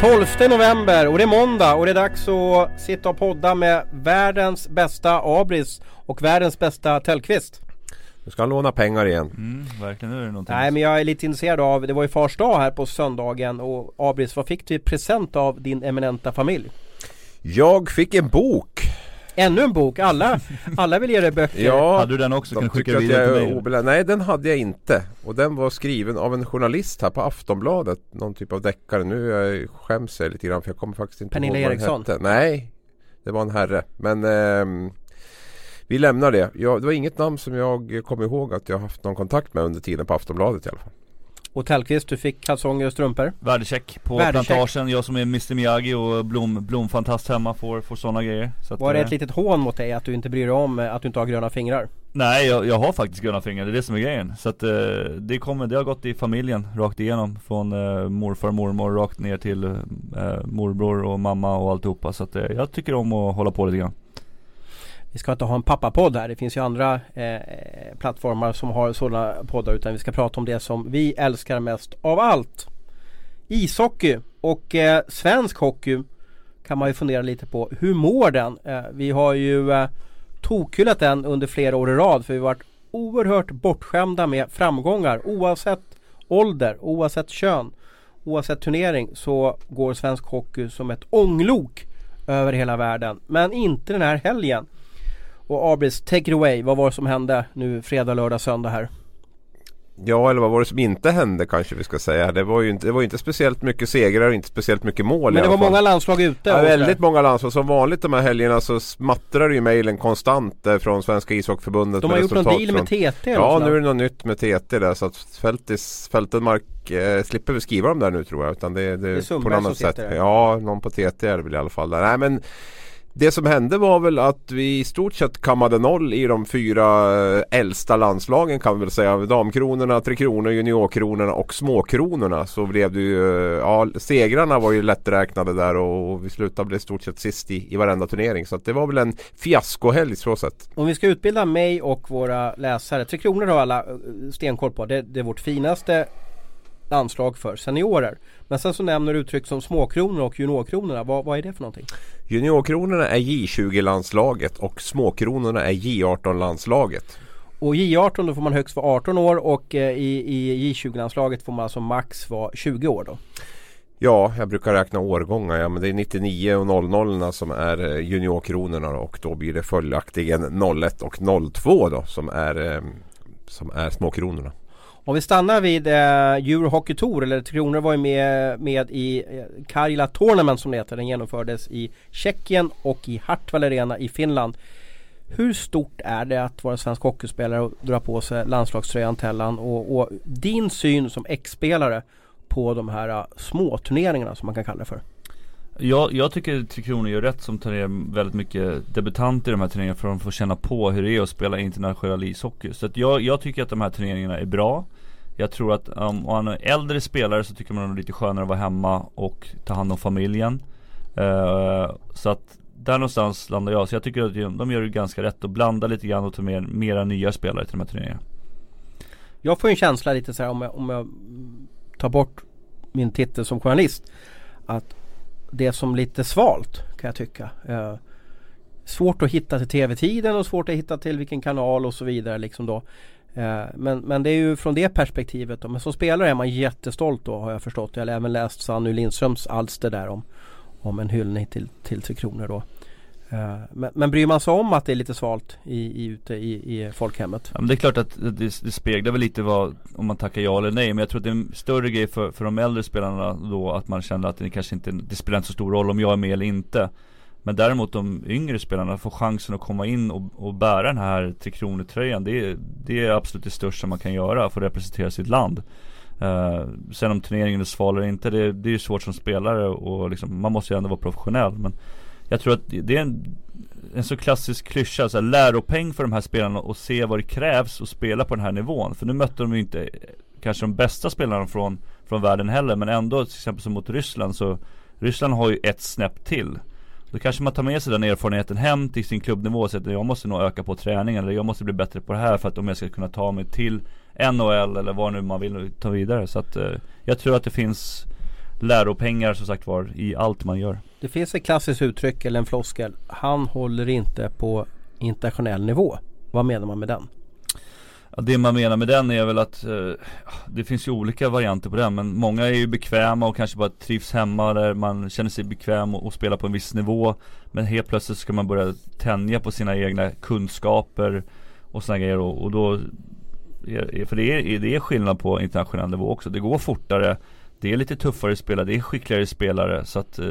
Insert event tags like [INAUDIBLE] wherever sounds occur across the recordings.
12 november och det är måndag och det är dags att sitta och podda med världens bästa Abris och världens bästa Tellqvist. Nu ska han låna pengar igen. Mm, verkligen är det någonting. Nej men jag är lite intresserad av, det var ju fars dag här på söndagen och Abris, vad fick du i present av din eminenta familj? Jag fick en bok. Ännu en bok, alla, alla vill ge dig böcker. Ja, Hade du den också? Kan de du skicka vidare jag till är mig? obelä- Nej den hade jag inte. Och den var skriven av en journalist här på Aftonbladet. Någon typ av deckare. Nu jag skäms jag lite grann för jag kommer faktiskt inte Pernilla ihåg vad Eriksson? hette. Nej, det var en herre. Men ehm, vi lämnar det. Jag, det var inget namn som jag kom ihåg att jag haft någon kontakt med under tiden på Aftonbladet i alla fall. Och Tellqvist, du fick kalsonger och strumpor. Värdecheck på Värdecheck. plantagen, jag som är Mr Miyagi och blom, blomfantast hemma får, får sådana grejer. Så Var det eh, ett litet hån mot dig att du inte bryr dig om eh, att du inte har gröna fingrar? Nej jag, jag har faktiskt gröna fingrar, det är det som är grejen. Så att eh, det kommer, det har gått i familjen rakt igenom. Från eh, morfar, mormor rakt ner till eh, morbror och mamma och alltihopa. Så att eh, jag tycker om att hålla på lite grann vi ska inte ha en pappapodd här. Det finns ju andra eh, plattformar som har sådana poddar. Utan vi ska prata om det som vi älskar mest av allt. Ishockey och eh, svensk hockey kan man ju fundera lite på. Hur mår den? Eh, vi har ju eh, tokhyllat den under flera år i rad. För vi har varit oerhört bortskämda med framgångar. Oavsett ålder, oavsett kön, oavsett turnering så går svensk hockey som ett ånglok över hela världen. Men inte den här helgen. Och Abris, take it away. Vad var det som hände nu fredag, lördag, söndag här? Ja, eller vad var det som inte hände kanske vi ska säga. Det var ju inte, det var inte speciellt mycket segrar och inte speciellt mycket mål Men det var fall. många landslag ute. Ja, väldigt många landslag. Som vanligt de här helgerna så smattrar det ju mejlen konstant eh, från Svenska ishockeyförbundet. De med har gjort någon deal med från- TT. Ja, nu är det något nytt med TT där så att Feltis, Feltenmark eh, slipper skriva dem där nu tror jag. Utan det, det, Det är på något annat sätt. Ja, någon på TT är det väl i alla fall där. Nej men det som hände var väl att vi i stort sett kammade noll i de fyra eh, äldsta landslagen kan vi väl säga. Damkronorna, Tre Kronor, Juniorkronorna och Småkronorna. Så blev det ju, eh, ja segrarna var ju lätträknade där och vi slutade bli i stort sett sist i, i varenda turnering. Så att det var väl en fiaskohelg så sett. Om vi ska utbilda mig och våra läsare. Tre Kronor har alla eh, stenkoll på. Det, det är vårt finaste landslag för seniorer. Men sen så nämner du uttryck som småkronor och juniorkronorna. Vad, vad är det för någonting? Juniorkronorna är J20-landslaget och småkronorna är J18-landslaget. Och J18 då får man högst vara 18 år och eh, i, i J20-landslaget får man alltså max vara 20 år då. Ja, jag brukar räkna årgångar. Ja, men det är 99 och 00 som är eh, juniorkronorna och då blir det följaktligen 01 och 02 då som är, eh, som är småkronorna. Om vi stannar vid eh, Euro Hockey Tour, eller Tre Kronor var ju med, med i eh, Karjala Tournament som det heter. Den genomfördes i Tjeckien och i Hartwall Arena i Finland. Hur stort är det att vara svensk hockeyspelare och dra på sig landslagströjan Tellan? Och, och din syn som ex-spelare på de här eh, uh, småturneringarna som man kan kalla det för? Jag, jag tycker Tre Kronor gör rätt som tar ner väldigt mycket debutanter i de här turneringarna för att de får känna på hur det är att spela internationell ishockey. Så att jag, jag tycker att de här turneringarna är bra. Jag tror att um, om man är äldre spelare så tycker man det är lite skönare att vara hemma och ta hand om familjen. Uh, så att där någonstans landar jag. Så jag tycker att de- gör det ganska rätt och blanda lite grann och ta med mera nya spelare till de här turneringarna. Jag får en känsla lite så här om jag, om jag tar bort min titel som journalist. Att det som lite svalt kan jag tycka. Eh, svårt att hitta till tv-tiden och svårt att hitta till vilken kanal och så vidare liksom då. Eh, men, men det är ju från det perspektivet då. Men som spelare är man jättestolt då har jag förstått. Jag har även läst Sanny Lindströms alster där om, om en hyllning till, till Tre Kronor då. Eh, men, men bryr man sig om att det är lite svalt i, i, ute i, i folkhemmet? Ja, men det är klart att det, det speglar väl lite vad, om man tackar ja eller nej. Men jag tror att det är en större grej för, för de äldre spelarna då att man känner att det kanske inte, det spelar inte så stor roll om jag är med eller inte. Men däremot de yngre spelarna får chansen att komma in och, och bära den här Tre Kronor tröjan. Det är, det är absolut det största man kan göra för att representera sitt land. Uh, sen om turneringen är sval eller inte, det, det är ju svårt som spelare och liksom, man måste ju ändå vara professionell. Men jag tror att det är en, en så klassisk klyscha, så här, läropeng för de här spelarna och se vad det krävs att spela på den här nivån. För nu mötte de ju inte kanske de bästa spelarna från, från världen heller, men ändå till exempel som mot Ryssland så Ryssland har ju ett snäpp till. Då kanske man tar med sig den erfarenheten hem till sin klubbnivå och säger att jag måste nog öka på träningen eller jag måste bli bättre på det här för att om jag ska kunna ta mig till NHL eller vad nu man vill ta vidare. Så att eh, jag tror att det finns läropengar som sagt var i allt man gör. Det finns ett klassiskt uttryck eller en floskel. Han håller inte på internationell nivå. Vad menar man med den? Ja, det man menar med den är väl att eh, Det finns ju olika varianter på den men många är ju bekväma och kanske bara trivs hemma där man känner sig bekväm och, och spelar på en viss nivå Men helt plötsligt ska man börja tänja på sina egna kunskaper och sådana grejer och, och då är, För det är, det är skillnad på internationell nivå också. Det går fortare det är lite tuffare spelare, det är skickligare spelare så att eh,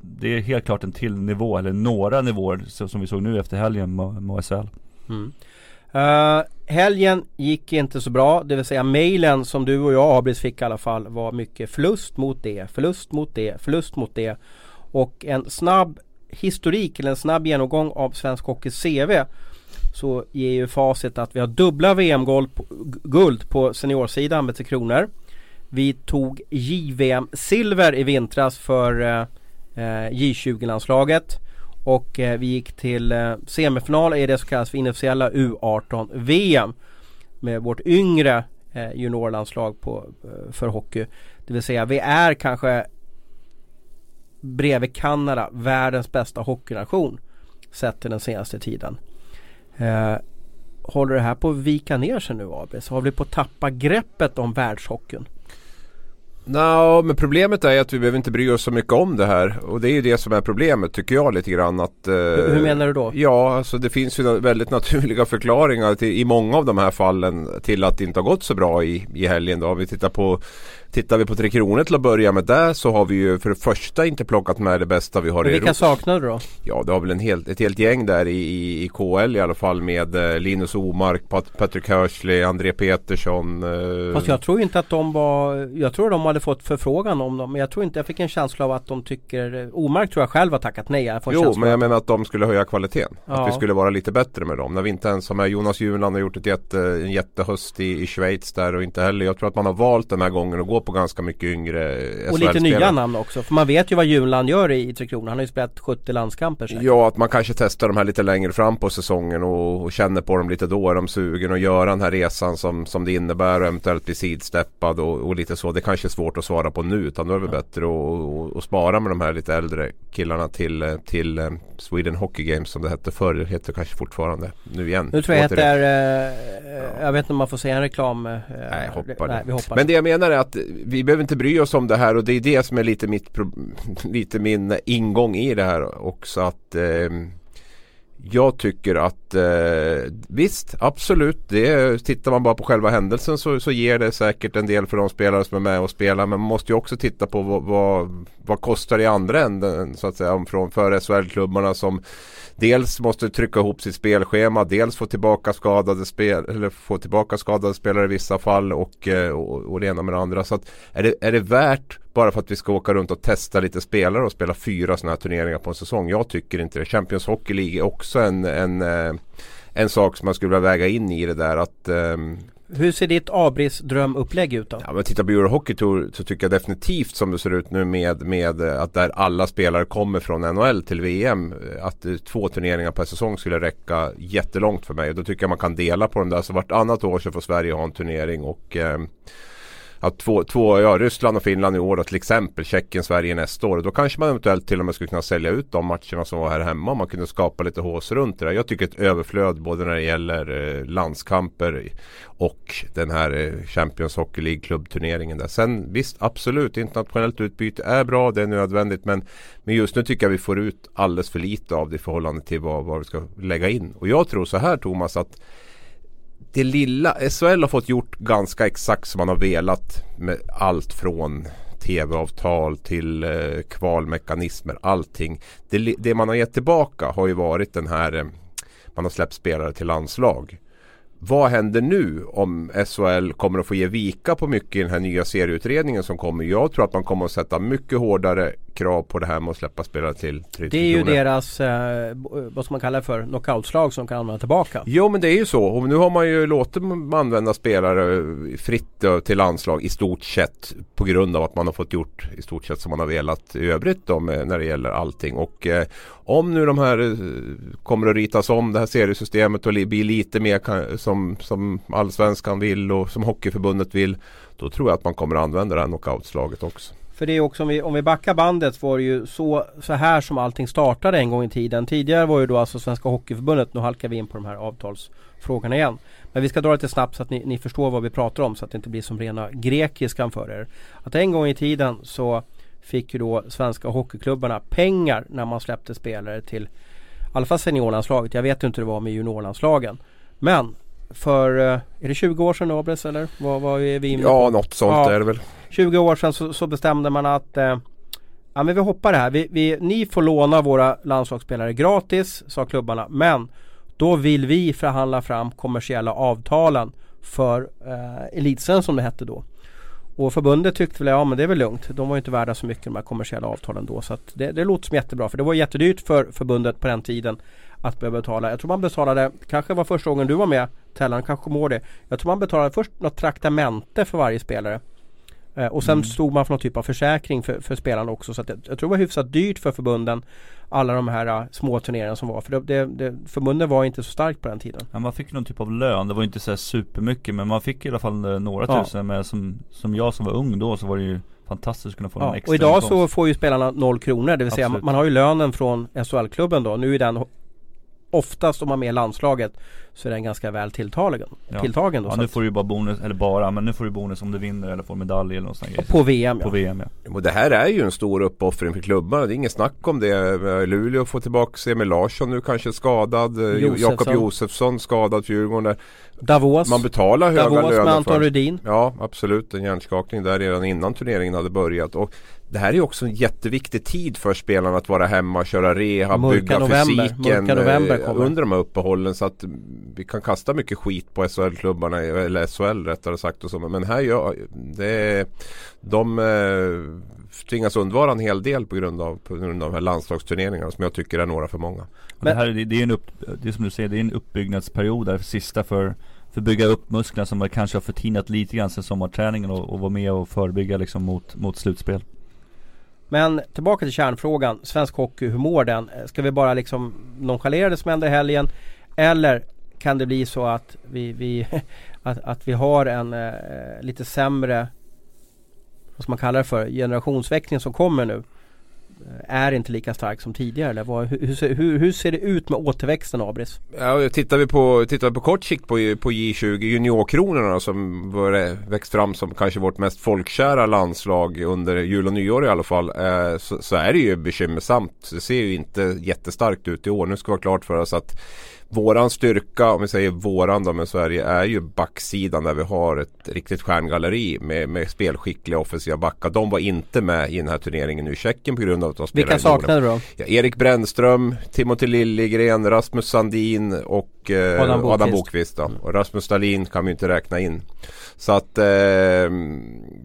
Det är helt klart en till nivå eller några nivåer Så som vi såg nu efter helgen med, med SHL. Mm. Uh, helgen gick inte så bra, det vill säga mailen som du och jag Abris fick i alla fall var mycket förlust mot det, förlust mot det, förlust mot det. Och en snabb historik eller en snabb genomgång av Svensk Hockeys CV så ger ju facit att vi har dubbla VM-guld på seniorsidan med Tre Kronor. Vi tog JVM silver i vintras för eh, eh J20-landslaget. Och eh, vi gick till eh, semifinal i det som kallas för inofficiella U18 VM. Med vårt yngre eh, juniorlandslag på, eh, för hockey. Det vill säga vi är kanske bredvid Kanada världens bästa hockeynation. Sett till den senaste tiden. Eh, håller det här på att vika ner sig nu AB? Så Har vi på att tappa greppet om världshockeyn? No, men problemet är att vi behöver inte bry oss så mycket om det här. Och det är ju det som är problemet tycker jag lite grann. Att, eh, Hur menar du då? Ja, alltså det finns ju väldigt naturliga förklaringar till, i många av de här fallen till att det inte har gått så bra i, i helgen. Då. Om vi tittar på Tittar vi på Tre Kronor till att börja med där så har vi ju för det första inte plockat med det bästa vi har Men i Vilka saknar du då? Ja det har väl en hel, ett helt gäng där i, i, i KL i alla fall med eh, Linus Omark, Pat, Patrick Hörsley, André Petersson. Eh. Fast jag tror inte att de var Jag tror de hade fått förfrågan om dem men jag tror inte Jag fick en känsla av att de tycker Omark tror jag själv har tackat nej. Jag jo men jag menar att de skulle höja kvaliteten. Ja. Att vi skulle vara lite bättre med dem. När vi inte ens har med Jonas Junland har gjort ett jätte, en jättehöst i, i Schweiz där och inte heller Jag tror att man har valt den här gången att gå på ganska mycket yngre Och lite nya namn också. För man vet ju vad Junland gör i, i Tre Kronor. Han har ju spelat 70 landskamper säkert. Ja, att man kanske testar de här lite längre fram på säsongen och, och, känner på dem lite då. Är de sugen att göra den här resan som, som det innebär och eventuellt bli sidsteppad och, och lite så. Det kanske är svårt att svara på nu utan då är det ja. bättre att, spara med de här lite äldre killarna till, till eh, Sweden Hockey Games som det hette förr. Det heter kanske fortfarande nu igen. Nu tror jag att det är, eh, jag vet inte om man får säga en reklam. Eh, nej, hoppar nej, vi hoppar. Men det jag menar är att vi behöver inte bry oss om det här och det är det som är lite, mitt, [LAUGHS] lite min ingång i det här också. att eh, jag tycker att eh, visst, absolut. Det, tittar man bara på själva händelsen så, så ger det säkert en del för de spelare som är med och spelar. Men man måste ju också titta på vad, vad, vad kostar det i andra änden så att säga. Från, för SHL-klubbarna som dels måste trycka ihop sitt spelschema, dels få tillbaka skadade, spel, eller få tillbaka skadade spelare i vissa fall och, eh, och, och det ena med det andra. Så att, är, det, är det värt bara för att vi ska åka runt och testa lite spelare och spela fyra sådana här turneringar på en säsong? Jag tycker inte det. Champions Hockey League är också en, en, eh, en sak som man skulle vilja väga in i det där. att um, hur ser ditt Abris drömupplägg ut då? Ja, men titta på Eurohockey Tour så tycker jag definitivt som det ser ut nu med, med att där alla spelare kommer från NHL till VM. Att två turneringar per säsong skulle räcka jättelångt för mig. Och då tycker jag man kan dela på dem där. Så vartannat år så får Sverige ha en turnering och eh, att två, två, ja, Ryssland och Finland i år och till exempel Tjeckien, Sverige nästa år. Då kanske man eventuellt till och med skulle kunna sälja ut de matcherna som var här hemma. Om man kunde skapa lite hås runt det där. Jag tycker ett överflöd både när det gäller eh, landskamper och den här eh, Champions Hockey League klubbturneringen där. Sen visst absolut internationellt utbyte är bra, det är nödvändigt men, men just nu tycker jag vi får ut alldeles för lite av det i förhållande till vad, vad vi ska lägga in. Och jag tror så här Thomas att det lilla, SHL har fått gjort ganska exakt som man har velat med allt från tv-avtal till eh, kvalmekanismer, allting. Det, det, man har gett tillbaka har ju varit den här, eh, man har släppt spelare till landslag. Vad händer nu om SHL kommer att få ge vika på mycket i den här nya serieutredningen som kommer? Jag tror att man kommer att sätta mycket hårdare krav på det här med att släppa spelare till 30 Det är ju deras, eh, vad ska man kalla det för, knockoutslag som kan använda tillbaka. Jo men det är ju så. Och nu har man ju låtit använda spelare fritt till landslag i stort sett. På grund av att man har fått gjort i stort sett som man har velat i övrigt då med, när det gäller allting. Och eh, om nu de här eh, kommer att ritas om det här seriesystemet och blir lite mer som, som allsvenskan vill och som Hockeyförbundet vill. Då tror jag att man kommer att använda det här knockoutslaget också. För det är också om vi, om vi backar bandet var det ju så, så här som allting startade en gång i tiden. Tidigare var ju då alltså Svenska Hockeyförbundet, nu halkar vi in på de här avtalsfrågorna igen. Men vi ska dra lite snabbt så att ni, ni förstår vad vi pratar om så att det inte blir som rena grekiskan för er. Att en gång i tiden så fick ju då svenska hockeyklubbarna pengar när man släppte spelare till i alla fall seniorlandslaget. Jag vet inte hur det var med juniorlandslagen. Men för, eh, är det 20 år sedan Abres eller? Vad, vad är vi inne på? Ja, något sånt ja, är det väl. 20 år sedan så, så bestämde man att eh, Ja men vi hoppar det här. Vi, vi, ni får låna våra landslagsspelare gratis, sa klubbarna. Men då vill vi förhandla fram kommersiella avtalen för eh, elitsen som det hette då. Och förbundet tyckte väl, ja men det är väl lugnt. De var ju inte värda så mycket de här kommersiella avtalen då. Så det, det låter som jättebra. För det var jättedyrt för förbundet på den tiden att behöva betala. Jag tror man betalade, kanske var första gången du var med Tellan, kanske kommer ihåg det. Jag tror man betalade först något traktamente för varje spelare. Eh, och sen mm. stod man för någon typ av försäkring för, för spelarna också. Så att jag, jag, tror det var hyfsat dyrt för förbunden alla de här uh, små turneringarna som var. För det, det, det, förbunden var inte så starkt på den tiden. Ja, man fick någon typ av lön. Det var inte så supermycket men man fick i alla fall uh, några ja. tusen. Men som, som jag som var ung då så var det ju fantastiskt att kunna få ja, en extra Och idag inkomst. så får ju spelarna noll kronor. Det vill Absolut. säga man har ju lönen från SHL-klubben då. Nu är den oftast om man är med i landslaget så är den ganska väl tilltagen. Ja. tilltagen då, ja, nu får du ju bara bonus, eller bara, men nu får du bonus om du vinner eller får medalj eller något sånt På VM På ja. VM ja. Och det här är ju en stor uppoffring för klubbarna. Det är inget snack om det. Luleå får tillbaka Emil Larsson nu kanske skadad. Jakob Josefsson skadad för Djurgården. Davos. Man betalar höga Davos löner med Anton Rudin. Ja absolut. En hjärnskakning där redan innan turneringen hade börjat. Och det här är också en jätteviktig tid för spelarna att vara hemma, köra rehab, Mörka bygga november. fysiken november eh, under de här uppehållen så att vi kan kasta mycket skit på SHL-klubbarna, eller SHL rättare sagt och så. Men här gör det, de eh, tvingas undvara en hel del på grund av, på grund av de här landslagsturneringarna som jag tycker är några för många. Men, det här det, det är en upp, det är som du säger, det är en uppbyggnadsperiod där, sista för för att bygga upp musklerna som man kanske har förtinat lite grann sen sommarträningen och, och vara med och förebygga liksom mot, mot slutspel. Men tillbaka till kärnfrågan. Svensk hockey, hur mår den? Eh, ska vi bara liksom nonchalera det som hände i helgen? Eller kan det bli så att vi, vi, [LAUGHS] att, att vi har en eh, lite sämre, vad ska man kalla det för, generationsväxling som kommer nu? Är inte lika stark som tidigare eller vad, hur, hur, hur, ser det ut med återväxten Abris? Ja, tittar vi på, tittar vi på kort sikt på, på J20 juniorkronorna som växt fram som kanske vårt mest folkkära landslag under jul och nyår i alla fall. Eh, så, så, är det ju bekymmersamt. Det ser ju inte jättestarkt ut i år. Nu ska vi ha klart för oss att Våran styrka, om vi säger våran då med Sverige, är ju backsidan där vi har ett riktigt stjärngalleri med, med spelskickliga offensiva backar. De var inte med i den här turneringen nu i Tjeckien på grund av att de spelade Vilka saknade du då? Ja, Erik Brännström, Timothy Liljegren, Rasmus Sandin och eh, Adam Bokvist. Adam Bokvist och Rasmus Stalin kan vi inte räkna in. Så att eh,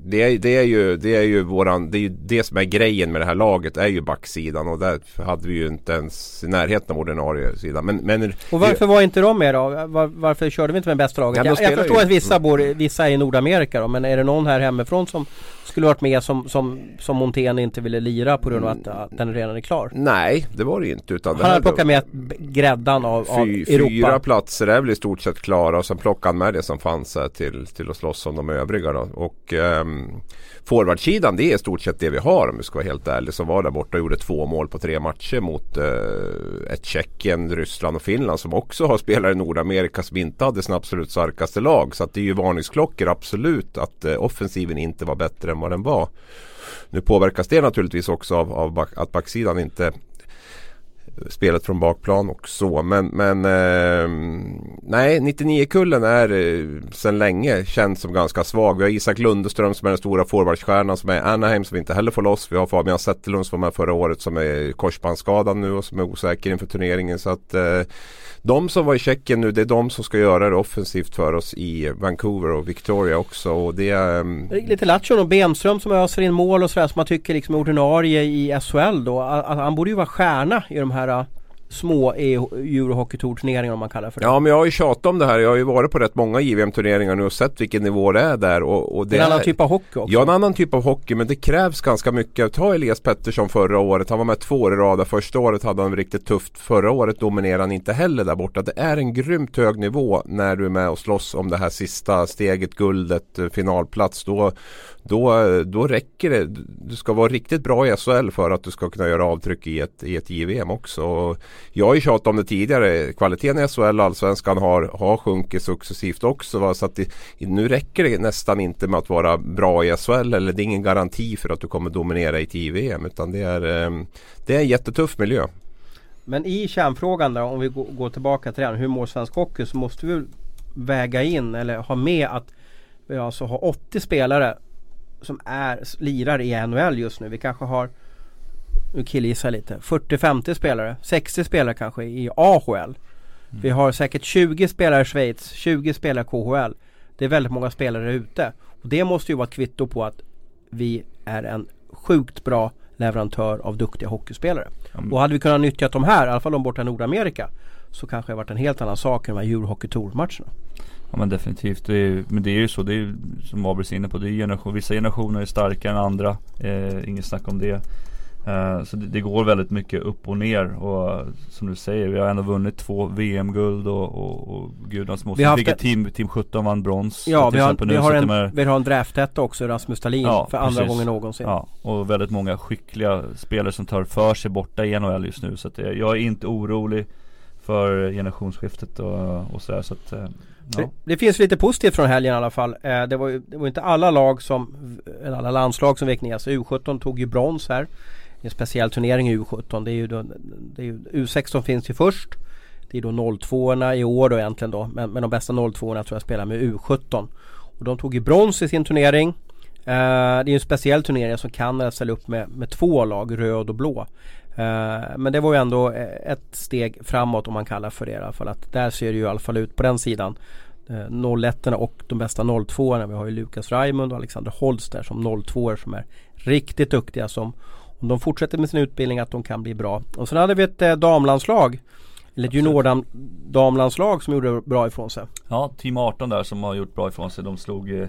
det, är, det, är ju, det är ju våran, det är ju det som är grejen med det här laget är ju backsidan och där hade vi ju inte ens i närheten av ordinarie sida. Men, men, och varför var inte de med då? Var, varför körde vi inte med bästa laget? Ja, jag, jag förstår ju. att vissa, bor, vissa är i Nordamerika då, men är det någon här hemifrån som skulle varit med som, som, som Montén inte ville lira på grund av att, att den redan är klar? Nej, det var det inte. Utan han hade plockat med gräddan av, av fy, Europa. Fyra platser är väl i stort sett klara och sen plockade han med det som fanns till, till att förstås som de övriga. Då. Och eh, forwardsidan det är i stort sett det vi har om vi ska vara helt ärliga. Som var där borta och gjorde två mål på tre matcher mot eh, ett Tjeckien, Ryssland och Finland som också har spelare i Nordamerika som inte hade sina absolut starkaste lag. Så att det är ju varningsklockor absolut att eh, offensiven inte var bättre än vad den var. Nu påverkas det naturligtvis också av, av back, att backsidan inte spelet från bakplan och så. Men, men eh, nej, 99-kullen är eh, sedan länge känd som ganska svag. Vi har Isak Lundeström som är den stora forwardstjärnan som är Anaheim som vi inte heller får loss. Vi har Fabian Zetterlund som var med förra året som är korsbandsskadad nu och som är osäker inför turneringen. Så att eh, de som var i Tjeckien nu det är de som ska göra det offensivt för oss i Vancouver och Victoria också. Och det ehm, är. Lite Lattjo och Benström som öser in mål och sådär som man tycker liksom är ordinarie i SHL då. Han borde ju vara stjärna i de här små Eurohockey-tour-turneringar om man kallar för det. Ja men jag har ju tjatat om det här. Jag har ju varit på rätt många JVM-turneringar nu och sett vilken nivå det är där. Och, och det, är en annan typ av hockey också. Ja en annan typ av hockey men det krävs ganska mycket. Ta Elias Pettersson förra året. Han var med två år i rad. Första året hade han riktigt tufft. Förra året dominerade han inte heller där borta. Det är en grymt hög nivå när du är med och slåss om det här sista steget, guldet, eh, finalplats. Då, då, då räcker det. Du ska vara riktigt bra i SHL för att du ska kunna göra avtryck i ett, i ett JVM också. Och jag har ju tjatat om det tidigare. Kvaliteten i SHL och Allsvenskan har, har sjunkit successivt också. Va? Så att det, nu räcker det nästan inte med att vara bra i SHL. Eller det är ingen garanti för att du kommer dominera i ett JVM. Utan det är, eh, det är en jättetuff miljö. Men i kärnfrågan då, om vi går tillbaka till den. Hur mår svensk hockey? Så måste vi väga in eller ha med att vi alltså har 80 spelare som är, lirar i NHL just nu. Vi kanske har, nu killgissar lite, 40-50 spelare, 60 spelare kanske i AHL. Mm. Vi har säkert 20 spelare i Schweiz, 20 spelare i KHL. Det är väldigt många spelare ute. Och det måste ju vara ett kvitto på att vi är en sjukt bra leverantör av duktiga hockeyspelare. Mm. Och hade vi kunnat nyttja de här, i alla fall de borta i Nordamerika, så kanske det varit en helt annan sak än de här Eurohockey Tour-matcherna. Ja men definitivt. Det är, men det är ju så. Det är som Abris inne på. Det är generation, vissa generationer är starkare än andra. Eh, inget snack om det. Eh, så det, det, går väldigt mycket upp och ner. Och som du säger, vi har ändå vunnit två VM-guld och, och, och gudans moster. Vi fick team, team 17 vann brons. Ja, vi har, vi, har en, med, vi har en draftetta också, Rasmus Dahlin. Ja, för andra precis. gången någonsin. Ja, och väldigt många skickliga spelare som tar för sig borta i NHL just nu. Så att jag är inte orolig för generationsskiftet och, och sådär. Så att, eh, Ja. Det, det, finns lite positivt från helgen i alla fall. Eh, det, var ju, det var inte alla lag som, alla landslag som vek ner sig. U17 tog ju brons här. En speciell turnering i U17. Det är ju, då, det är ju U16 finns ju först. Det är då 02 orna i år då egentligen då. Men, men de bästa 02 orna tror jag spelar med U17. Och de tog ju brons i sin turnering. Uh, det är en speciell turnering som Kanada ställer upp med, med två lag, röd och blå. Uh, men det var ju ändå eh, ett steg framåt om man kallar för det i alla fall. Att där ser det ju i alla fall ut på den sidan. Uh, 01 och de bästa 02 orna Vi har ju Lukas Raimund och Alexander Holst där som 02 som är riktigt duktiga som om de fortsätter med sin utbildning att de kan bli bra. Och sen hade vi ett eh, damlandslag eller ett juniordamlandslag som gjorde bra ifrån sig. Ja, Team 18 där som har gjort bra ifrån sig. De slog eh,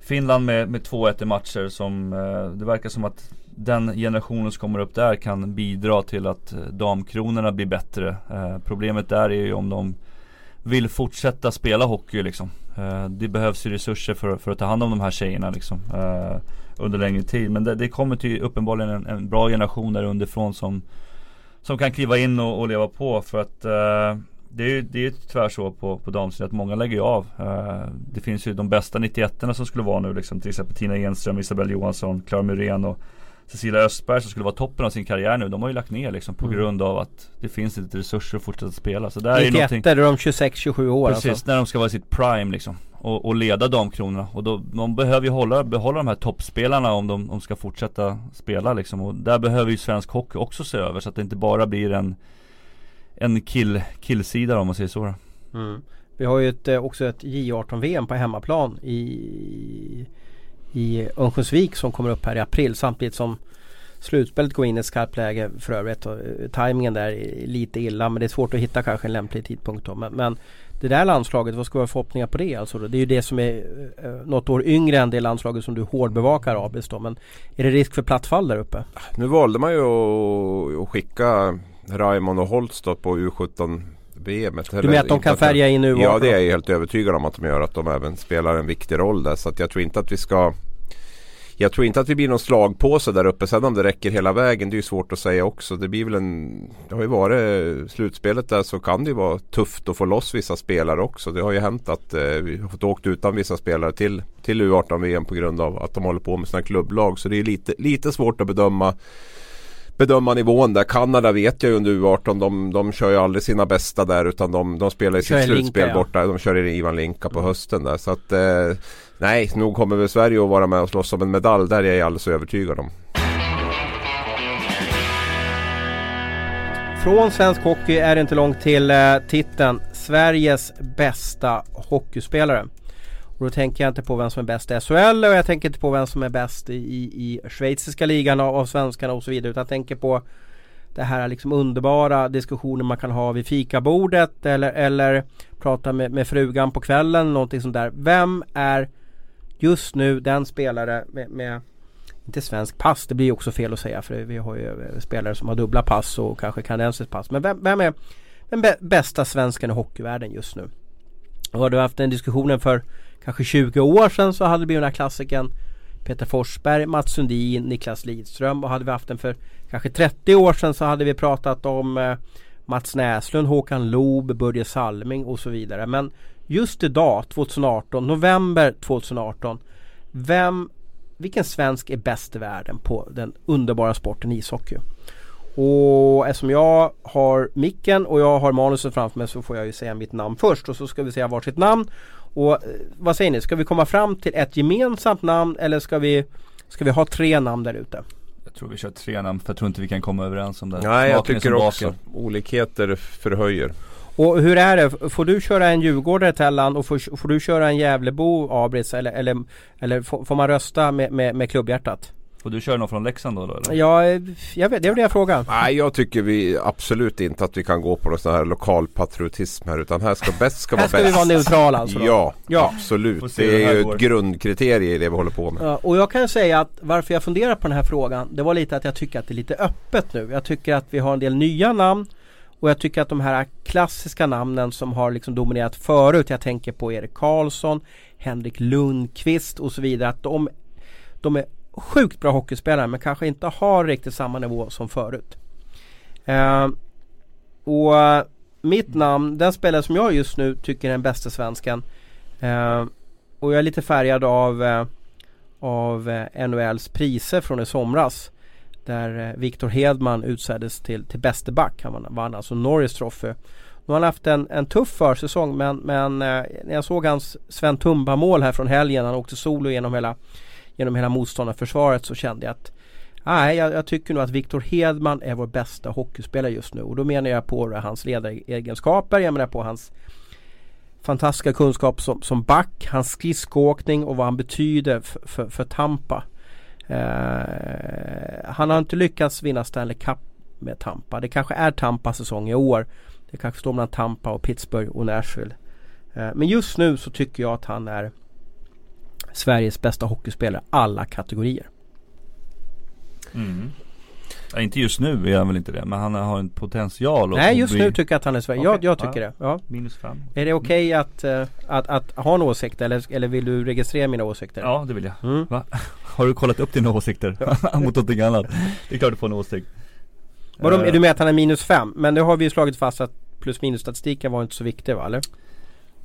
Finland med, med 2-1 i matcher som eh, det verkar som att den generationen som kommer upp där kan bidra till att eh, damkronorna blir bättre. Eh, problemet där är ju om de vill fortsätta spela hockey liksom. Eh, det behövs ju resurser för, för att ta hand om de här tjejerna liksom. Eh, under längre tid. Men det, det kommer till uppenbarligen en, en, bra generation där underifrån som Som kan kliva in och, och leva på för att eh, det är ju det är tyvärr så på, på damsidan att många lägger av. Eh, det finns ju de bästa 91 som skulle vara nu liksom. Till exempel Tina Enström, Isabelle Johansson, Clara Muren och Cecilia Östberg som skulle vara toppen av sin karriär nu. De har ju lagt ner liksom på mm. grund av att det finns inte resurser att fortsätta spela. Så där 91 är, är de 26-27 år Precis, alltså. när de ska vara i sitt prime liksom och, och leda damkronorna. Och då, de behöver ju hålla, behålla de här toppspelarna om de, de ska fortsätta spela liksom. Och där behöver ju svensk hockey också se över så att det inte bara blir en En kill, killsida om man säger så. Mm. Vi har ju ett, eh, också ett J18-VM på hemmaplan i i Örnsköldsvik som kommer upp här i april samtidigt som slutspelet går in i ett skarpt läge för övrigt. Och, uh, tajmingen där är lite illa men det är svårt att hitta kanske en lämplig tidpunkt då. Men, men det där landslaget, vad ska vi ha förhoppningar på det? Alltså, det är ju det som är uh, något år yngre än det landslaget som du hårdbevakar Abis då. Men är det risk för plattfall där uppe? Nu valde man ju att, skicka Raymond och Holst på U17 VM. Du menar att de kan färga in nu? Ja det är jag helt övertygad om att de gör. Att de även spelar en viktig roll där. Så att jag tror inte att vi ska jag tror inte att vi blir någon slagpåse där uppe. Sen om det räcker hela vägen, det är ju svårt att säga också. Det blir väl en... Det har ju varit slutspelet där så kan det ju vara tufft att få loss vissa spelare också. Det har ju hänt att eh, vi har fått åkt utan vissa spelare till, till U18-VM på grund av att de håller på med sina klubblag. Så det är lite, lite svårt att bedöma bedöma nivån där. Kanada vet jag ju under U18. De, de kör ju aldrig sina bästa där utan de, de spelar i sitt slutspel Linka, borta. Ja. De kör i Ivan Linka på mm. hösten där. Så att eh, nej, nog kommer väl Sverige att vara med och slåss om en medalj. Där är jag alldeles övertygad om. Från svensk hockey är det inte långt till eh, titeln Sveriges bästa hockeyspelare. Och då tänker jag inte på vem som är bäst i SHL och jag tänker inte på vem som är bäst i, i, i schweiziska ligan av, av svenskarna och så vidare. Utan jag tänker på det här liksom underbara diskussionen man kan ha vid fikabordet eller, eller prata med, med frugan på kvällen någonting sånt där. Vem är just nu den spelare med, med inte svensk pass, det blir också fel att säga för vi har ju eh, spelare som har dubbla pass och kanske kanadensiskt pass. Men vem, vem är den bästa svensken i hockeyvärlden just nu? Och har du haft den diskussionen för kanske 20 år sedan så hade vi den här klassiken Peter Forsberg, Mats Sundin, Niklas Lidström och hade vi haft den för kanske 30 år sedan så hade vi pratat om eh, Mats Näslund, Håkan Loob, Börje Salming och så vidare. Men just idag, 2018, november 2018. Vem, vilken svensk är bäst i världen på den underbara sporten ishockey? Och eftersom jag har micken och jag har manuset framför mig så får jag ju säga mitt namn först och så ska vi säga varsitt namn. Och eh, vad säger ni, ska vi komma fram till ett gemensamt namn eller ska vi, ska vi ha tre namn där ute? Jag tror vi kör tre namn för jag tror inte vi kan komma överens om det. Nej jag tycker också olikheter förhöjer. Och hur är det? Får du köra en djurgårdare Tellan och får, får du köra en Gävlebo Abris eller, eller, eller får, man rösta med, med, med klubbhjärtat? Och du kör någon från Leksand då eller? Ja, jag vet, det är det jag frågar. Nej, jag tycker vi absolut inte att vi kan gå på någon sån här lokal patriotism här utan här ska bäst ska vara bäst. Här ska vi vara neutrala alltså? Då? Ja, ja, absolut. Det är ju ett grundkriterie i det vi håller på med. Ja, och jag kan säga att varför jag funderar på den här frågan det var lite att jag tycker att det är lite öppet nu. Jag tycker att vi har en del nya namn och jag tycker att de här klassiska namnen som har liksom dominerat förut. Jag tänker på Erik Karlsson, Henrik Lundqvist och så vidare. Att de, de är sjukt bra hockeyspelare men kanske inte har riktigt samma nivå som förut. Eh, och mitt namn, den spelare som jag just nu tycker är den bästa svensken. Eh, och jag är lite färgad av, eh, av eh, NHLs priser från i somras. Där eh, Viktor Hedman utsågs till, till bäste back. Han vann alltså Norris Trophy. Nu har han haft en, en tuff försäsong men, men eh, när jag såg hans Sven Tumba mål här från helgen. Han åkte solo genom hela genom hela motståndarförsvaret så kände jag att Nej, jag, jag, tycker nog att Viktor Hedman är vår bästa hockeyspelare just nu och då menar jag på hans ledaregenskaper, jag menar på hans fantastiska kunskap som, som back, hans skridskoåkning och vad han betyder för, för Tampa. Eh, han har inte lyckats vinna Stanley Cup med Tampa. Det kanske är Tampas säsong i år. Det kanske står mellan Tampa och Pittsburgh och Nashville. Eh, men just nu så tycker jag att han är Sveriges bästa hockeyspelare alla kategorier. Mm. Ja, inte just nu är han väl inte det men han har en potential Nej just bli... nu tycker jag att han är Sverige. Okay. Jag, jag tycker ja. det. Ja. Minus fem. Är det okej okay att, uh, att, att, ha en åsikt eller, eller vill du registrera mina åsikter? Ja det vill jag. Mm. [LAUGHS] Har du kollat upp dina åsikter? [LAUGHS] Mot någonting annat? Det är klart du får en åsikt. Vadå, uh, är du med att han är minus fem? Men det har vi ju slagit fast att plus minus statistiken var inte så viktig va eller?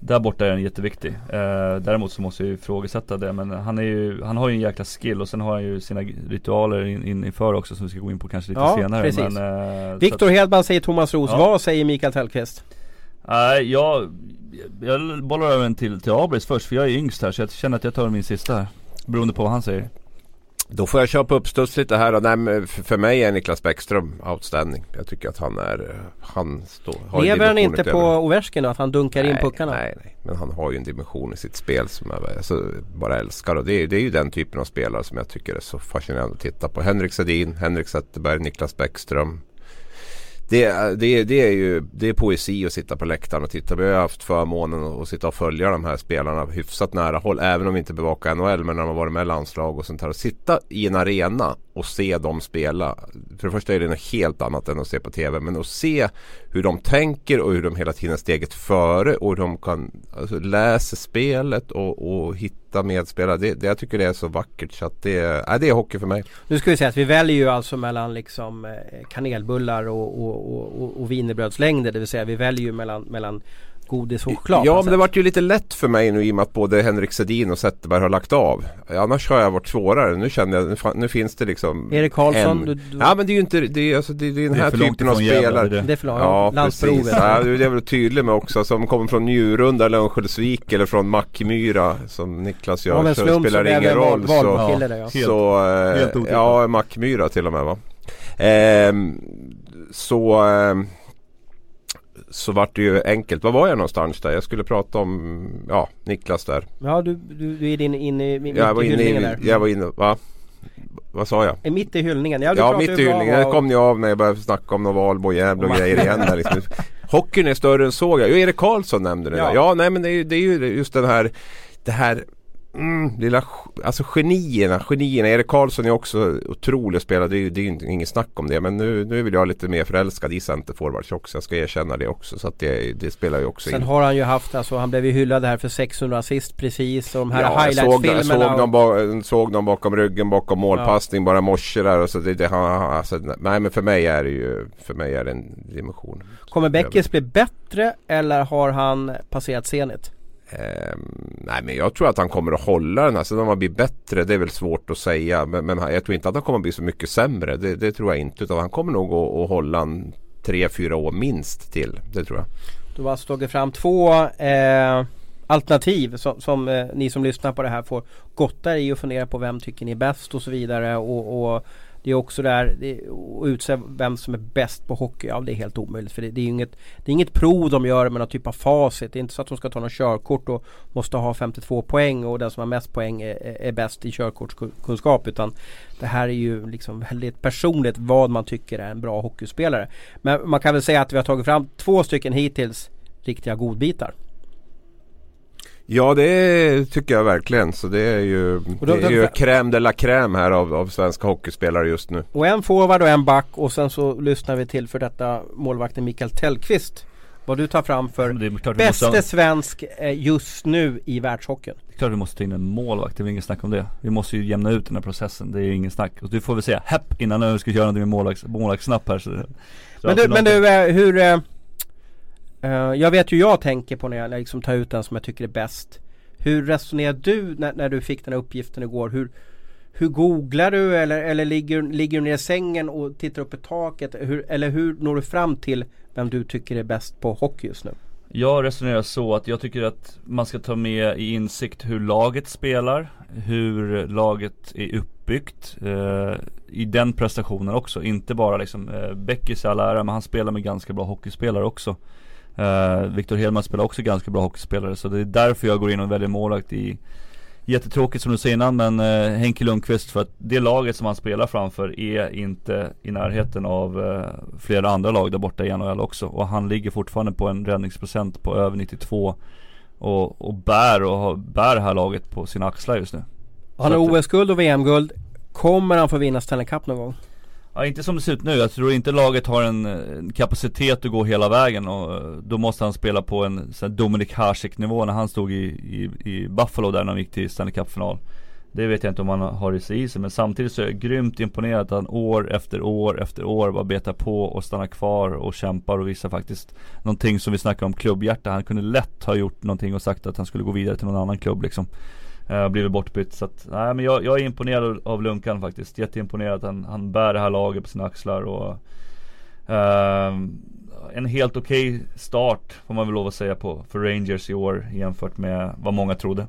Där borta är den jätteviktig. Eh, däremot så måste jag ju ifrågasätta det men han är ju, han har ju en jäkla skill och sen har han ju sina ritualer in, in, inför också som vi ska gå in på kanske lite ja, senare. Precis. Men, eh, Viktor Hedman säger Thomas Roos, ja. vad säger Mikael Tellqvist? Nej uh, jag, jag bollar över den till, till Abris först för jag är yngst här så jag känner att jag tar min sista här. Beroende på vad han säger. Då får jag köra på uppstuds lite här. Och nej, för mig är Niklas Bäckström outstanding. Jag tycker att han är... Han står, Lever han inte på Ovechkin Att han dunkar nej, in puckarna? Nej, nej. Men han har ju en dimension i sitt spel som jag alltså, bara älskar. Och det är, det är ju den typen av spelare som jag tycker är så fascinerande att titta på. Henrik Sedin, Henrik Zetterberg, Niklas Bäckström. Det, det, det, är ju det är poesi att sitta på läktaren och titta. Vi har haft förmånen att sitta och följa de här spelarna hyfsat nära håll. Även om vi inte bevakar NHL men när de har varit med i landslag och sånt här. Att sitta i en arena och se dem spela. För det första är det något helt annat än att se på TV. Men att se hur de tänker och hur de hela tiden är steget före. Och hur de kan alltså, läsa spelet och, och hitta medspelare. Det, det, jag tycker det är så vackert så att det, äh, det är hockey för mig. Nu ska vi säga att vi väljer ju alltså mellan liksom eh, kanelbullar och, och, och, och, och wienerbrödslängder. Det vill säga vi väljer ju mellan, mellan godis och choklad. Ja men det vart ju lite lätt för mig nu i och med att både Henrik Sedin och Zetterberg har lagt av. Annars har jag varit svårare. Nu känner jag, nu, nu finns det liksom Erik Karlsson? Du, du... Ja men det är ju inte, det är, alltså, det, det är den här typen av spelare. Det. det är för långt, ja, Landsprovet. Ja, det är väl tydlig med också. Som kommer från Njurunda eller Örnsköldsvik eller från Mackmyra som Niklas gör. Ja, så spelar det ingen roll. Så, ja, ja. så äh, ja, Mackmyra till och med va. Ehm, så äh, så vart det ju enkelt. Var var jag någonstans där? Jag skulle prata om ja, Niklas där. Ja du, du, du är inne in, in, jag var inne i, där. Jag var inne, va? Vad sa jag? Mitt i hyllningen? Ja, Ja mitt i hyllningen, av- kom ni av när jag började snacka om någon Valbo, Gävle och Och grejer igen där liksom. [LAUGHS] Hockeyn är större än så. Ja, Erik Karlsson nämnde det Ja. där. Ja, nej men det är, ju- det är ju just den här Det här mm, lilla, alltså genierna, genierna. Erik Karlsson är också otrolig spelare. Det är ju det är inget snack om det. Men nu, nu vill jag lite mer förälskad i centerforwards också. Jag ska erkänna det också. Så att det, det spelar ju också Sen in. har han ju haft, alltså han blev ju hyllad här för 600 assist precis och de här Ja, jag såg, jag såg, highlights-filmerna. någon ba, såg någon bakom ryggen bakom målpassning bara i morse där. Och så det, det, han, han- alltså, nej men för mig är det ju För mig är det en dimension. Kommer Beckis bli bättre eller har han passerat Zenit? Eh, nej men jag tror att han kommer att hålla den här. Sen om han blir bättre det är väl svårt att säga. Men, men jag tror inte att han kommer att bli så mycket sämre. Det, det tror jag inte. Utan han kommer nog att, att hålla en tre, fyra år minst till. Det tror jag. Du har alltså tagit fram två eh, alternativ som, som eh, ni som lyssnar på det här får gotta i och fundera på vem tycker ni är bäst och så vidare. Och, och det är också där det, att utse vem som är bäst på hockey. Ja det är helt omöjligt för det, det är ju inget, det är inget prov de gör med någon typ av facit. Det är inte så att de ska ta något körkort och måste ha 52 poäng och den som har mest poäng är, är- är bäst i körkortskunskap. Utan det här är ju liksom väldigt personligt vad man tycker är en bra hockeyspelare. Men man kan väl säga att vi har tagit fram två stycken hittills riktiga godbitar. Ja det tycker jag verkligen. Så det är ju, då- det är ju då- crème de la crème här av, av svenska hockeyspelare just nu. Och en forward och en back och sen så lyssnar vi till för detta målvakten Mikael Tellqvist. Vad du tar fram för bäste måste, svensk eh, just nu i världshockeyn. det är klart vi måste ta in en målvakt, det är väl ingen snack om det. Vi måste ju jämna ut den här processen, det är ju ingen snack. Och du får väl säga hepp innan du ska göra någonting med målvakts, målvaktssnapp här. Så, så Men du, men du eh, hur... Uh, jag vet ju jag tänker på när jag liksom tar ut den som jag tycker är bäst. Hur resonerar du när, när du fick den här uppgiften igår? Hur, hur googlar du eller, eller ligger, ligger du ner i sängen och tittar upp i taket? Hur, eller hur når du fram till vem du tycker är bäst på hockey just nu? Jag resonerar så att jag tycker att man ska ta med i insikt hur laget spelar, hur laget är uppbyggt eh, i den prestationen också. Inte bara liksom, eh, Beckis i all ära, men han spelar med ganska bra hockeyspelare också. Eh, Viktor Hedman spelar också ganska bra hockeyspelare, så det är därför jag går in och väljer målvakt i Jättetråkigt som du säger innan men eh, Henke Lundqvist för att det laget som han spelar framför är inte i närheten av eh, flera andra lag där borta i NHL också. Och han ligger fortfarande på en räddningsprocent på över 92 och, och bär, och har, bär det här laget på sina axlar just nu. Han har OS-guld och VM-guld. Kommer han få vinna Stanley Cup någon gång? Ja, inte som det ser ut nu. Jag tror inte laget har en, en kapacitet att gå hela vägen och eh, då måste han spela på en sån här Dominik Hasek nivå när han stod i, i, i Buffalo där när han gick till Stanley Cup-final. Det vet jag inte om han har i sig i sig men samtidigt så är jag grymt imponerad att han år efter år efter år bara betar på och stannar kvar och kämpar och visar faktiskt någonting som vi snackar om klubbhjärta. Han kunde lätt ha gjort någonting och sagt att han skulle gå vidare till någon annan klubb liksom. Uh, blivit bortbytt så att, nej men jag, jag är imponerad av Lunkan faktiskt. Jätteimponerad att han, han bär det här laget på sina axlar och ehm, En helt okej start får man väl lov att säga på för Rangers i år jämfört med vad många trodde.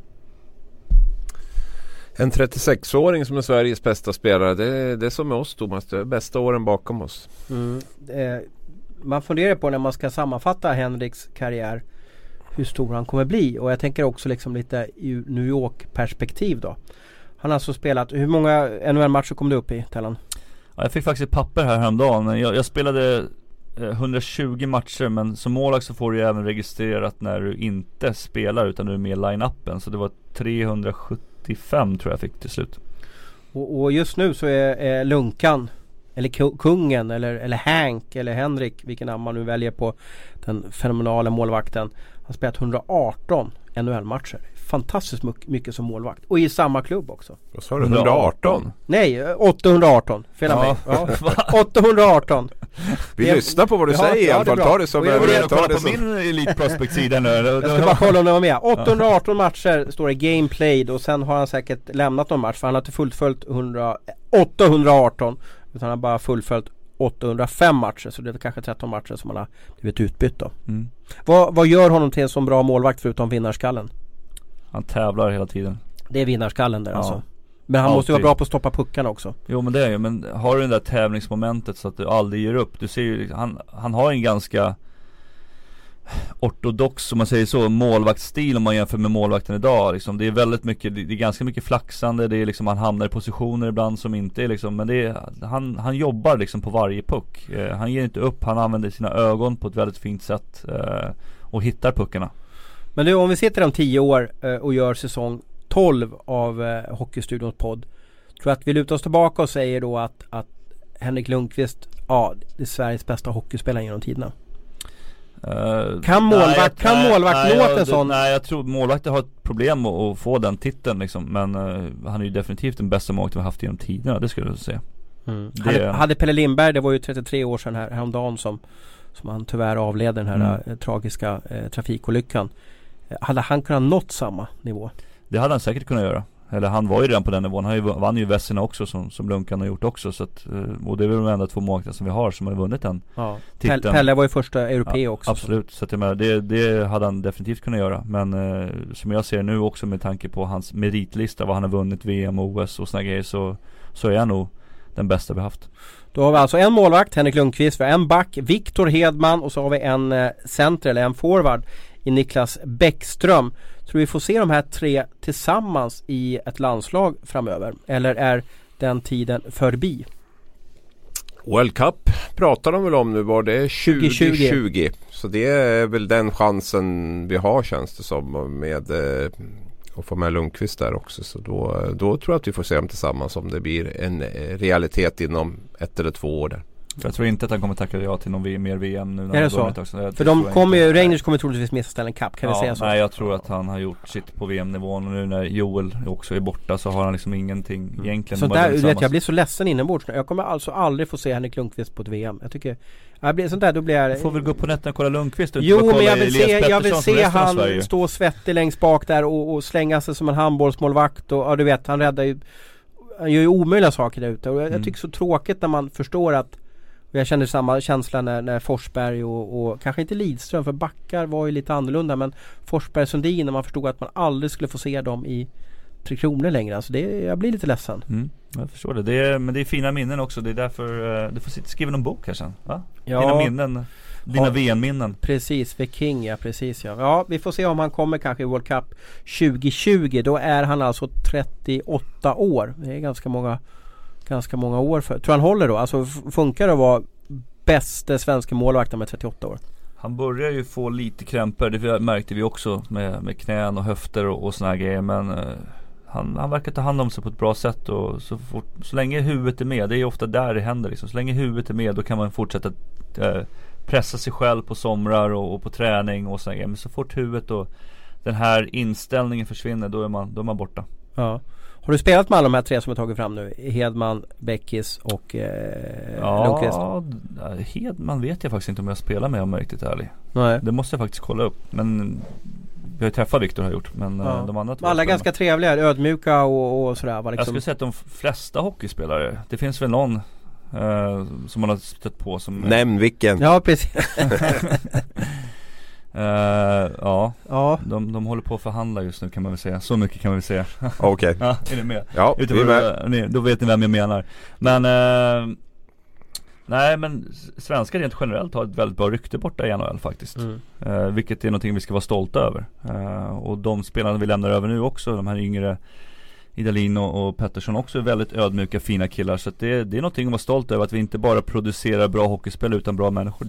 En 36-åring som är Sveriges bästa spelare. Det, det är som med oss Thomas. Det är bästa åren bakom oss. Mm. Eh, man funderar på när man ska sammanfatta Henriks karriär hur stor han kommer bli och jag tänker också liksom lite i New York perspektiv då. Han har alltså spelat, hur många NHL-matcher kom du upp i Tellan? Ja, jag fick faktiskt ett papper här häromdagen. Jag, jag spelade eh, 120 matcher men som målvakt så får du ju även registrerat när du inte spelar utan du är med i line-upen. Så det var 375 tror jag fick till slut. Och, och just nu så är, är Lunkan eller ku- kungen eller, eller Hank eller Henrik vilken namn man nu väljer på den fenomenala målvakten. Har spelat 118 NHL-matcher. Fantastiskt mycket, som målvakt. Och i samma klubb också. Vad sa du? 118? Nej, eh, 818. Fel av mig. Ja. Ja. [LAUGHS] 818. Vi Det- lyssnar på vad du Ja, säger i ja, alla det är fall. Ta det som en... Jag det på som... min Elite Prospect-sida nu. [LAUGHS] Jag ska bara kolla om det var med. 818 matcher står det game played och sen har han säkert lämnat någon match för han har inte fullföljt 100, 818 utan han har bara fullföljt 805 matcher så det är väl kanske 13 matcher som han har blivit utbytt då. Mm. Vad, vad gör honom till en så bra målvakt förutom vinnarskallen? Han tävlar hela tiden. Det är vinnarskallen där Ja. alltså. Men han måste ju vara Alltid. bra på att stoppa puckarna också. Jo men det är ju, men har du det där tävlingsmomentet så att du aldrig ger upp. Du ser ju, han, han har en ganska ortodox om man säger så, målvaktsstil om man jämför med målvakten idag liksom. Det är väldigt mycket, det är ganska mycket flaxande, det är liksom, han hamnar i positioner ibland som inte är liksom, men det är, han, han jobbar liksom på varje puck. Eh, han ger inte upp, han använder sina ögon på ett väldigt fint sätt eh, och hittar puckarna. Men du om vi sitter om tio år eh, och gör säsong 12 av eh, Hockeystudions podd. Tror jag att vi lutar oss tillbaka och säger då att, att Henrik Lundqvist, ja, det är Sveriges bästa hockeyspelare genom tiderna. Uh, kan målvakt, nej, kan nej, målvakt nej, nå en sån? Nej jag tror målvakter har ett problem att, att få den titeln liksom. Men uh, han är ju definitivt den bästa målvakten vi haft genom tiderna, det skulle jag säga. Mm. Det... Hade, hade, Pelle Lindberg, det var ju 33 år sedan här, häromdagen som Som han tyvärr avled den här mm. äh, tragiska äh, trafikolyckan. Hade han kunnat nått samma nivå? Det hade han säkert kunnat göra. Eller han var ju redan på den nivån. Han vann ju Vesina också som, som Lunkan har gjort också. Så att, eh, och det är väl de enda två målvakter som vi har som har vunnit den ja. titeln. Pelle var ju första europé ja, också. Absolut, så, så att jag menar, det, det hade han definitivt kunnat göra. Men eh, som jag ser nu också med tanke på hans meritlista, vad han har vunnit VM, OS och sådana grejer så, så är han nog den bästa vi haft. Då har vi alltså en målvakt, Henrik Lundqvist, vi har en back, Viktor Hedman och så har vi en eh, center eller en forward i Niklas Bäckström. Tror vi får se de här tre tillsammans i ett landslag framöver? Eller är den tiden förbi? World Cup pratar de väl om nu var det 2020? 2020. Så det är väl den chansen vi har känns det som med eh, att få med Lundqvist där också. Så då, då tror jag att vi får se dem tillsammans om det blir en eh, realitet inom ett eller två år där. För jag tror inte att han kommer tacka ja till någon mer VM nu när Är det så? Också. Jag, För de kommer ju, Rangers kommer troligtvis missa Stanley Cup, kan ja, vi säga så? Nej jag tror att han har gjort sitt på VM-nivån och nu när Joel också är borta så har han liksom ingenting mm. egentligen Så där, vet jag blir så ledsen inombords Jag kommer alltså aldrig få se Henrik Lundqvist på ett VM Jag tycker jag blir, sånt där, då blir jag... Du får väl gå upp på nätterna och kolla Lundqvist Jo men jag vill se, jag vill se han stå svettig längst bak där och, och slänga sig som en handbollsmålvakt och ja du vet han räddar ju Han gör ju omöjliga saker där ute och jag, mm. jag tycker så tråkigt när man förstår att och jag kände samma känsla när, när Forsberg och, och, kanske inte Lidström för backar var ju lite annorlunda men Forsberg och Sundin när man förstod att man aldrig skulle få se dem i Tre Kronor längre. Alltså det, jag blir lite ledsen. Mm, jag förstår det. det är, men det är fina minnen också. Det är därför uh, du får skriva någon bok här sen. Va? Ja, Dina minnen. Dina VM-minnen. Precis, för King ja, precis ja. Ja, vi får se om han kommer kanske i World Cup 2020. Då är han alltså 38 år. Det är ganska många ganska många år för. Tror han håller då? Alltså funkar det att vara bäste svenska målvakten med 38 år? Han börjar ju få lite krämpor, det märkte vi också med, med knän och höfter och, och såna grejer men uh, han, han verkar ta hand om sig på ett bra sätt och så, fort, så länge huvudet är med, det är ofta där det händer liksom. Så länge huvudet är med då kan man fortsätta uh, pressa sig själv på somrar och, och på träning och såna grejer. Men så fort huvudet och den här inställningen försvinner då är man, då är man borta. Ja. Har du spelat med alla de här tre som jag tagit fram nu? Hedman, Bäckis och eh, ja, Lundqvist? Ja, Hedman vet jag faktiskt inte om jag spelar med om jag är riktigt ärlig. Nej. Det måste jag faktiskt kolla upp. Men vi har ju träffat Viktor har jag gjort men ja. Eh, de andra Alla är ganska trevliga, ödmjuka och, och sådär liksom. Jag skulle säga att de flesta hockeyspelare Det finns väl någon eh, Som man har stött på som Nämn vilken! Ja precis [LAUGHS] [LAUGHS] Uh, ja, ja. De, de håller på att förhandla just nu kan man väl säga. Så mycket kan man väl säga. Okej. Okay. [LAUGHS] ja, är ni med? Ja, vi är med. Ni, då vet ni vem jag menar. Men uh, Nej men svenskar rent generellt har ett väldigt bra rykte borta i NHL faktiskt. Mm. Uh, vilket är någonting vi ska vara stolta över. och de spelarna vi lämnar över nu också, de här yngre Idalin och, och Pettersson också är väldigt ödmjuka fina killar. Så det, det är någonting att vara stolt över att vi inte bara producerar bra hockeyspel utan bra människor.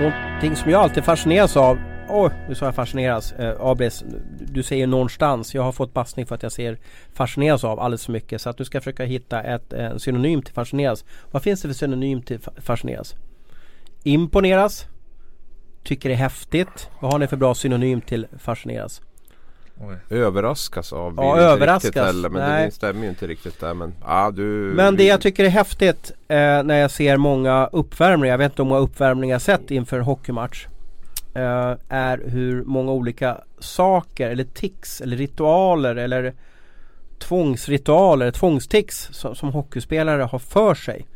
Någonting som jag alltid fascineras av Oj, oh, nu sa jag fascineras. Eh, Abris, du säger någonstans. Jag har fått passning för att jag ser fascineras av alldeles för mycket. Så att du ska försöka hitta ett, eh, en synonym till fascineras. Vad finns det för synonym till fascineras? Imponeras? Tycker det är häftigt? Vad har ni för bra synonym till fascineras? Överraskas av. Ja, överraskas. Heller, men Nej. det stämmer ju inte riktigt där. Men, ja, du, Men det jag tycker är häftigt eh, när jag ser många uppvärmningar, jag vet inte hur många uppvärmningar jag sett inför hockeymatch. Eh, är hur många olika saker eller tics eller ritualer eller tvångsritualer, tvångstics som, som hockeyspelare har för sig.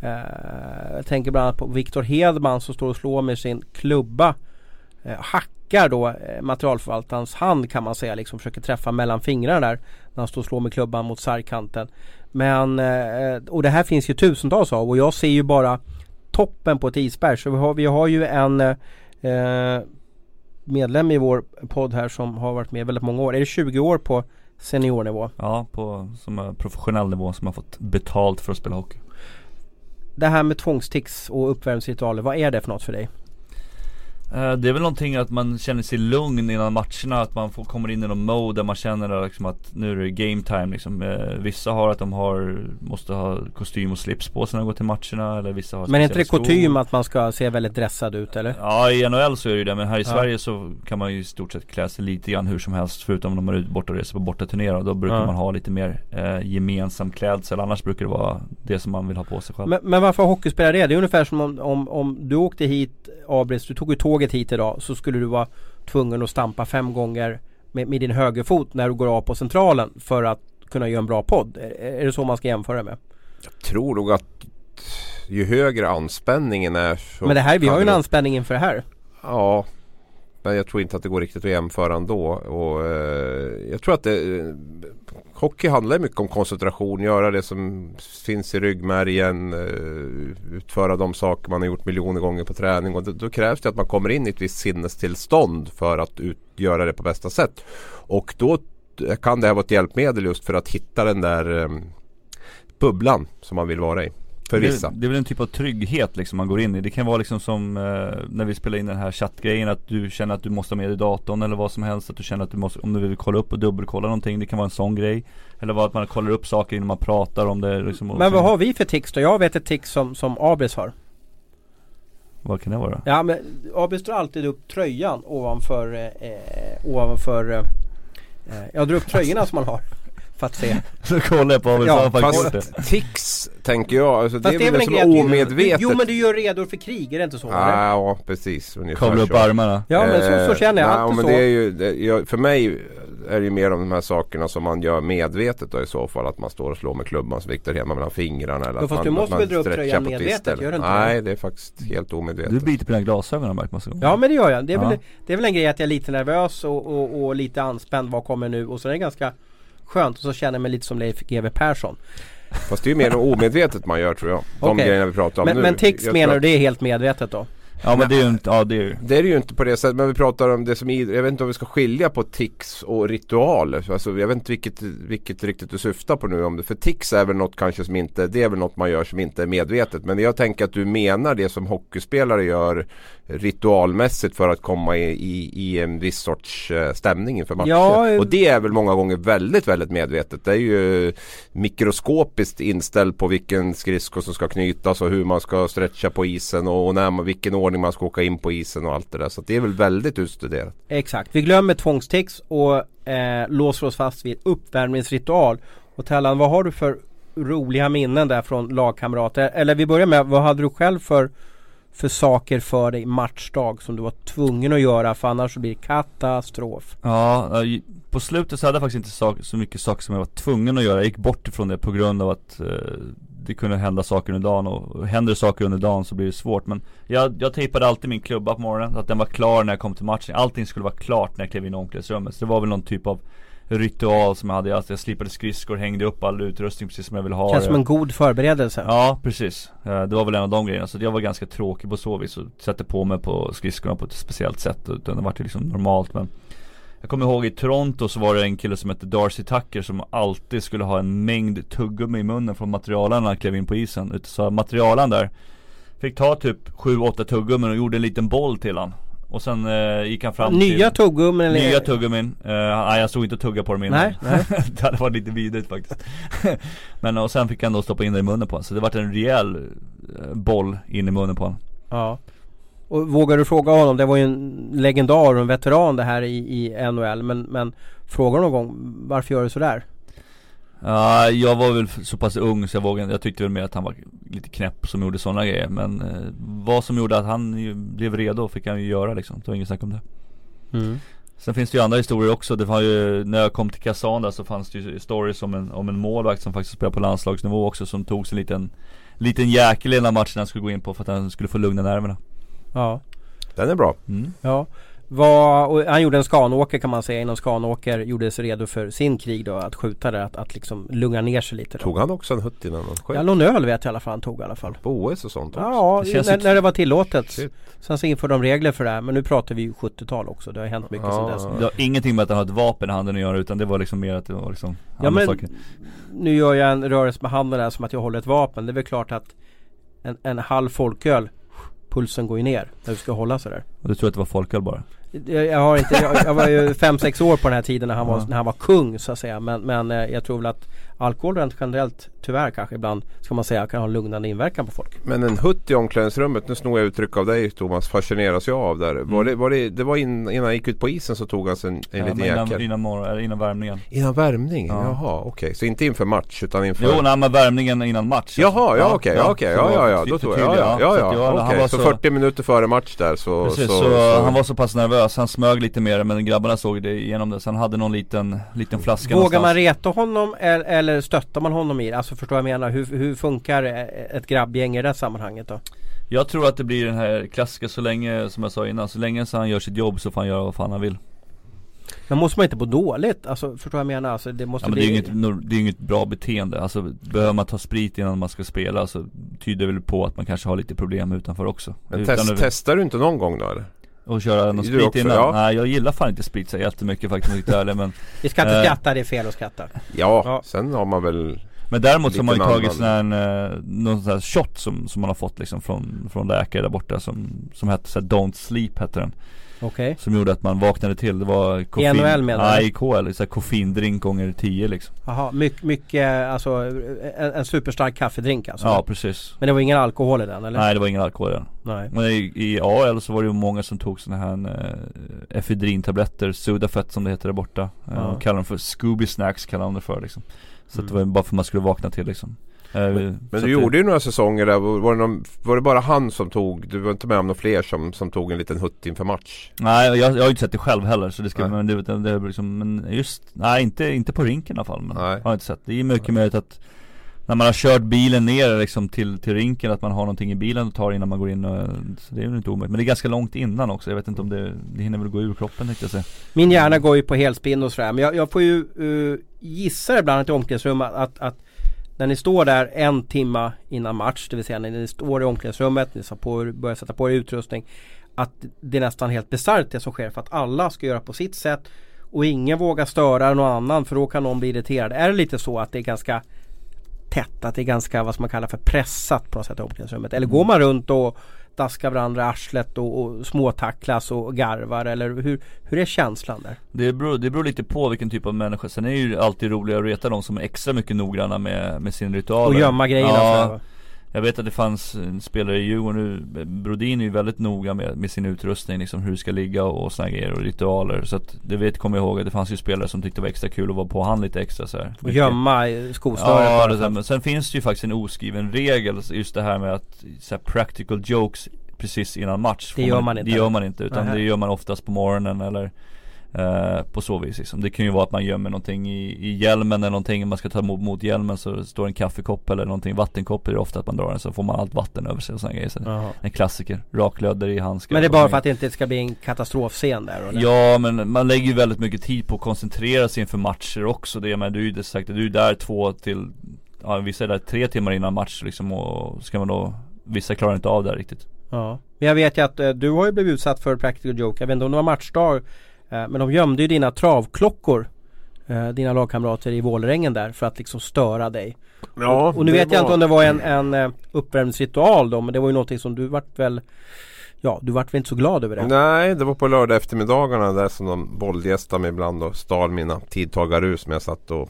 Eh, jag tänker bland annat på Viktor Hedman som står och slår med sin klubba. Eh, hackar då eh, materialförvaltarens hand kan man säga, liksom försöker träffa mellan fingrarna där. När han står och slår med klubban mot sargkanten. Men, eh, och det här finns ju tusentals av och jag ser ju bara toppen på ett isberg. Så vi har, vi har ju en eh, medlem i vår podd här som har varit med väldigt många år. Är det 20 år på seniornivå? Ja, på som är professionell nivå som har fått betalt för att spela hockey. Det här med tvångstics och uppvärmningsritualer, vad är det för något för dig? Eh, Det är väl någonting att man känner sig lugn innan matcherna, att man får, kommer in i någon mode där man känner liksom att nu är det game time liksom. Eh, Vissa har att de har, måste ha kostym och slips på sig när de går till matcherna eller vissa har Men är inte det kutym att man ska se väldigt dressad ut eller? Ja i NHL så är det ju det, men här i Ja. Sverige så kan man ju i stort sett klä sig lite grann hur som helst Förutom om man är ute borta och reser på bortaturnéer och då brukar Ja. man ha lite mer eh, gemensam klädsel Annars brukar det vara det som man vill ha på sig själv Men, men varför hockeyspelare det? Det är ungefär som om, om, om du åkte hit Abris, du tog ju tåget hit idag så skulle du vara tvungen att stampa fem gånger med, med din högerfot när du går av på centralen för att kunna göra en bra podd. Är, är det så man ska jämföra med? Jag tror nog att ju högre anspänningen är så Men det här, vi har ju en anspänning inför det här. Ja Men jag tror inte att det går riktigt att jämföra ändå och eh, jag tror att det Hockey handlar mycket om koncentration, göra det som finns i ryggmärgen eh, Utföra de saker man har gjort miljoner gånger på träning. Och då, då krävs det att man kommer in i ett visst sinnestillstånd för att ut, göra det på bästa sätt. Och då kan det här vara ett hjälpmedel just för att hitta den där eh, bubblan som man vill vara i. För det, vissa det är väl en typ av trygghet liksom man går in i. Det kan vara liksom som eh, när vi spelar in den här chattgrejen att du känner att du måste ha med dig datorn eller vad som helst. Att du känner att du måste, om du vill kolla upp och dubbelkolla någonting. Det kan vara en sån grej. Eller vad att man kollar upp saker innan man pratar om det liksom, Men vad har vi för tics då? Jag vet ett tics som, som Abris har. Vad kan det vara? Ja men Abris drar alltid upp tröjan ovanför eh, eh, ovanför eh, eh, Jag drar upp tröjorna som man har. För att se. Så kollar jag på vi Ja. Fast tics tänker jag, alltså, det Fast är väl en som omedvetet Jo men du gör redo för krig, är det inte så? Ah, ja precis, Kavla upp så. armarna. Ja men så, så Eh, känner jag nej, alltid men så. det är ju, det, jag, För mig är det ju mer om de här sakerna som man gör medvetet då i så fall. Att man står och slår med klubban som Viktor hemma mellan fingrarna. Eller Ja, att fast man, du måste väl dra upp tröjan medvetet, gör du inte Nej det? det är faktiskt helt omedvetet. Du biter på dina glasögon har jag märkt massa gånger. Ja men det gör jag. Det är, Ja. väl, det är väl en grej att jag är lite nervös och, och, och lite anspänd. Vad kommer nu? Och så är det ganska skönt. Och så känner jag mig lite som Leif GW Persson. Fast det är ju mer omedvetet man gör tror jag. De Okej. grejerna vi pratar om Men, nu. men tics Jag menar du det är helt medvetet då? Ja men det är ju inte, ja det är ju Det är det ju inte på det sättet. Men vi pratar om det som i, Jag vet inte om vi ska skilja på tics och ritualer. Alltså, jag vet inte vilket, vilket riktigt du syftar på nu. Om det, för tics är väl något kanske som inte Det är väl något man gör som inte är medvetet. Men jag tänker att du menar det som hockeyspelare gör ritualmässigt för att komma i, i, i en viss sorts eh, stämning inför matcher. Ja, eh, och det är väl många gånger väldigt, väldigt medvetet. Det är ju mikroskopiskt inställt på vilken skridsko som ska knytas och hur man ska stretcha på isen och, och när man, vilken ordning man ska åka in på isen och allt det där. Så det är väl väldigt utstuderat. Exakt. Vi glömmer tvångstics och eh, låser oss fast vid uppvärmningsritual. Och Tellan, vad har du för roliga minnen där från lagkamrater? Eller vi börjar med, vad hade du själv för för saker för dig matchdag som du var tvungen att göra för annars så blir det katastrof. Ja, på slutet så hade jag faktiskt inte så mycket saker som jag var tvungen att göra. Jag gick bort ifrån det på grund av att eh, det kunde hända saker under dagen och händer saker under dagen så blir det svårt. Men jag, jag tejpade alltid min klubba på morgonen så att den var klar när jag kom till matchen. Allting skulle vara klart när jag klev in i omklädningsrummet. Så det var väl någon typ av ritual som jag hade. Alltså jag slipade skridskor, hängde upp all utrustning precis som jag ville ha Känns som en god förberedelse. Ja precis, Eh, det var väl en av de grejerna. Så jag var ganska tråkig på så vis och satte på mig på skridskorna på ett speciellt sätt. Utan det var ju liksom normalt men Jag kommer ihåg i Toronto så var det en kille som hette Darcy Tucker som alltid skulle ha en mängd tuggummi i munnen från materialen när han klev in på isen. Så materialen där Fick ta typ 7-8 tuggummin och gjorde en liten boll till han. Och sen eh, gick han fram Nya till tuggummin eller? Nya tuggummin, uh, nej jag stod inte och tuggade på dem innan Nej, nej. [LAUGHS] Det hade varit lite vidrigt faktiskt [LAUGHS] Men och sen fick han då stoppa in det i munnen på honom Så det vart en rejäl eh, boll in i munnen på honom Ja. Och vågar du fråga honom, det var ju en legendar och en veteran det här i, i NHL men, men Fråga någon gång, varför gör du sådär? Ja, jag var väl så pass ung så jag vågade Jag tyckte väl mer att han var lite knäpp som gjorde sådana grejer Men eh, vad som gjorde att han ju blev redo fick han ju göra liksom Det var inget snack om det Mm. Sen finns det ju andra historier också. Det var ju, när jag kom till Kazan där så fanns det ju stories om en, om en målvakt som faktiskt spelar på landslagsnivå också som tog sig en liten Liten jäkel i den matchen han skulle gå in på för att han skulle få lugna nerverna Ja, Den är bra. mm. ja och han gjorde en Skanåker kan man säga innan Skanåker gjorde sig redo för sin krig då att skjuta där, att, att liksom lugna ner sig lite då. Tog han också en hutt innan han sköt? Ja, någon öl vet jag i alla fall han tog i alla fall På OS och sånt också? Ja, Det känns när, när det var tillåtet. Shit. Sen så införde de regler för det här men nu pratar vi ju 70-tal också. Det har hänt mycket Ja, sedan dess. Det har ingenting med att han har ett vapen i handen att göra utan det var liksom mer att det var liksom Ja andra men saker. nu gör jag en rörelse med handen där som att jag håller ett vapen. Det är väl klart att en, en halv folköl Pulsen går ju ner när du ska hålla sådär. Och du tror att det var folköl bara? Jag, jag har inte, jag, jag var ju [LAUGHS] 5-6 år på den här tiden när han, var, när han var kung så att säga. Men, men eh, jag tror väl att alkohol rent generellt tyvärr kanske ibland ska man säga kan ha en lugnande inverkan på folk. Men en hutt i omklädningsrummet, nu snor jag uttryck av dig Thomas, fascineras jag av där. Var det, var det, det var in, innan han gick ut på isen så tog han sig en, en Ja, liten innan, innan, morgon, eller innan värmningen. Innan värmning? Ja. Jaha okej, så inte inför match utan inför... Jo, nej men värmningen innan match Jaha, ja okej, ja, okej, så ja, ja, ja, lite då tror jag, ja, ja, så ja, okej, var så 40 minuter före match där så... Precis, så, så, så, han var så pass nervös, han smög lite mer men grabbarna såg det igenom det. Så han hade någon liten, liten flaska Vågar man någonstans. reta honom eller, eller stöttar man honom i det? Alltså förstår jag menar? Hur, hur funkar ett grabbgäng i det här sammanhanget då? Jag tror att det blir den här klassiska så länge, som jag sa innan, så länge så han gör sitt jobb så får han göra vad fan han vill Men måste man inte må dåligt? Alltså förstår jag menar? Alltså, det måste Ja men det är bli... inget, det är inget bra beteende, alltså behöver man ta sprit innan man ska spela så tyder det väl på att man kanske har lite problem utanför också men Utan test, att- testar du inte någon gång då eller? Och köra någon Du sprit också, innan? ja. Nej jag gillar fan inte sprit så jättemycket faktiskt om jag ska vara ärlig men Vi ska inte Eh. skratta, det är fel att skratta. Ja, Ja. sen har man väl... Men däremot så har man ju tagit sån här, eh, någon sån här shot som, som man har fått liksom från, från läkare där borta som, som hette så här, Don't Sleep hette den Okej. Som gjorde att man vaknade till, det var koffein NHL menar du? Nej i KL, så koffeindrink gånger 10 liksom Jaha, mycket, mycket alltså en, en superstark kaffedrink alltså? Ja precis Men det var ingen alkohol i den eller? Nej det var ingen alkohol i den Nej. Men i, i AL så var det ju många som tog såna här eh, efedrintabletter, Sudafett som det heter där borta eh, Ja. De kallar dem för Scooby Snacks kallar de det för liksom Så att det Mm. var bara för att man skulle vakna till liksom Eh, Men så du att gjorde ju några säsonger där, var det, någon, var det bara han som tog, du var inte med om några fler som, som tog en liten hutt inför match? Nej jag, jag har ju inte sett det själv heller så det ska, Nej. men det, det, det är liksom, men just, nej inte, inte på rinken i alla fall men Nej. har jag inte sett. Det är mycket möjligt att när man har kört bilen ner liksom till, till rinken att man har någonting i bilen och tar innan man går in och, så det är väl inte omöjligt. Men det är ganska långt innan också, jag vet inte om det, det hinner väl gå ur kroppen tänkte jag säga. Min hjärna går ju på helspinn och sådär. Men jag, jag får ju uh, gissa ibland i omklädningsrummet att, att när ni står där en timma innan match, det vill säga när ni står i omklädningsrummet, ni på, börjar sätta på er utrustning. Att det är nästan helt bisarrt det som sker för att alla ska göra på sitt sätt. Och ingen vågar störa någon annan för då kan någon bli irriterad. Är det lite så att det är ganska tätt, att det är ganska vad som man kallar för pressat på något sätt i omklädningsrummet? Eller går man runt och daskar varandra i arslet och, och småtacklas och garvar eller hur, hur är känslan där? Det beror, det beror lite på vilken typ av människa. Sen är det ju alltid roligare att reta de som är extra mycket noggranna med, med sin ritual. Och gömma grejerna Ja, sådär. Jag vet att det fanns en spelare i Djurgården nu, Brodin är ju väldigt noga med, med sin utrustning liksom hur det ska ligga och, och såna grejer och ritualer. Så att det vet, kommer jag ihåg att det fanns ju spelare som tyckte det var extra kul att vara på han lite extra så här. Och gömma eh, skosnöret Ja, det, men sen finns det ju faktiskt en oskriven regel just det här med att så här, practical jokes precis innan match Det gör man inte. Det gör man inte utan Nähä. det gör man oftast på morgonen eller eh, på så vis liksom. Det kan ju vara att man gömmer någonting i, i hjälmen eller någonting Man ska ta emot mot hjälmen så står en kaffekopp eller någonting Vattenkopp är det ofta att man drar den så får man allt vatten över sig och sådana grejer så. En klassiker, raklödder i handskar Men det är bara för att det inte ska bli en katastrofscen där eller? Ja men man lägger ju väldigt mycket tid på att koncentrera sig inför matcher också det, men du är ju det sagt du är där två till Ja vissa är där tre timmar innan match liksom och ska man då Vissa klarar inte av det här riktigt Ja. Men jag vet ju att eh, du har ju blivit utsatt för practical joke. Jag vet inte om det var matchdag. Eh, men de gömde ju dina travklockor. Eh, dina lagkamrater i Vålerengen där för att liksom störa dig. Ja, och nu det vet jag var- inte om det var en, en eh, uppvärmningsritual då. Men det var ju någonting som du vart väl Ja, du vart väl inte så glad över det? Nej, det var på lördag eftermiddagarna där som de bollgästade mig ibland och stal mina tidtagarrus. Men jag satt och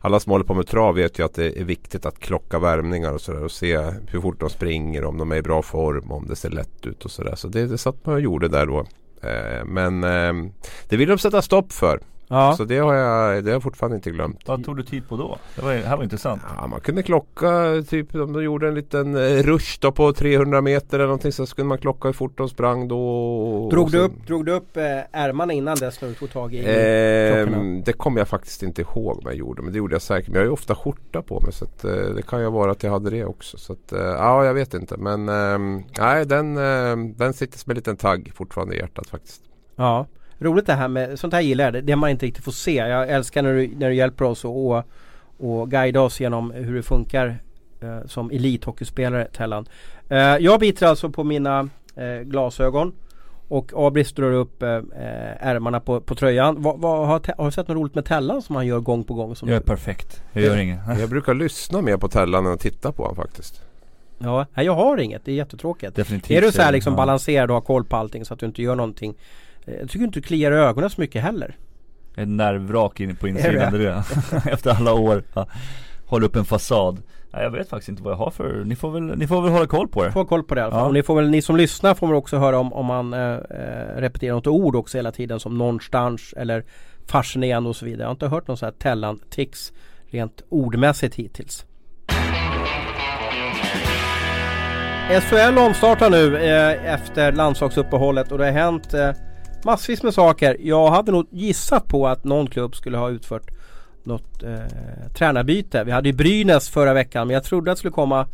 alla som håller på med trav vet ju att det är viktigt att klocka värmningar och sådär och se hur fort de springer, om de är i bra form, om det ser lätt ut och sådär. Så det, det satt man och gjorde där då. Eh, men eh, det vill de sätta stopp för. Ja. Så det har, jag, det har jag fortfarande inte glömt. Vad tog du tid på då? Det, var, det här var intressant. Ja, man kunde klocka, typ om de gjorde en liten eh, rush då på 300 meter eller någonting så skulle man klocka hur fort de sprang då. Drog du upp, drog du upp eh, ärmarna innan dess när du tog tag i klockorna? Ehm, det kommer jag faktiskt inte ihåg vad jag gjorde men det gjorde jag säkert. Men jag har ju ofta skjorta på mig så att, eh, det kan ju vara att jag hade det också. Så att, eh, ja, jag vet inte. Men ehm, nej, den, ehm, den sitter som en liten tagg fortfarande i hjärtat faktiskt. Ja, roligt det här med, sånt här gillar jag, det, det man inte riktigt får se. Jag älskar när du, när du hjälper oss och, och, och guida oss genom hur det funkar eh, som elithockeyspelare Tellan. Eh, jag biter alltså på mina eh, glasögon och Abris drar upp eh, eh, ärmarna på, på tröjan. Vad, vad, har, har du sett något roligt med Tellan som han gör gång på gång? Som Jag är perfekt. Jag gör inget. [LAUGHS] Jag brukar lyssna mer på Tellan än att titta på honom faktiskt. Ja, nej, jag har inget. Det är jättetråkigt. Definitivt. Är du så här liksom Ja. balanserad och har koll på allting så att du inte gör någonting. Eh, Jag tycker inte du kliar i ögonen så mycket heller. Ett nervvrak in på insidan, det? det det. [LAUGHS] Efter alla år. Ja. Håller upp en fasad. Nej, jag vet faktiskt inte vad jag har för, ni får väl, ni får väl hålla koll på det. Få koll på det i alla fall. Ja. Och ni, får väl, ni som lyssnar får väl också höra om, om man eh, eh, repeterar något ord också hela tiden som någonstans eller fascinerande och så vidare. Jag har inte hört någon sån här Tellan-tics rent ordmässigt hittills. SHL omstartar nu eh, efter landslagsuppehållet och det har hänt eh, massvis med saker. Jag hade nog gissat på att någon klubb skulle ha utfört något eh, tränarbyte. Vi hade ju Brynäs förra veckan men jag trodde att det skulle komma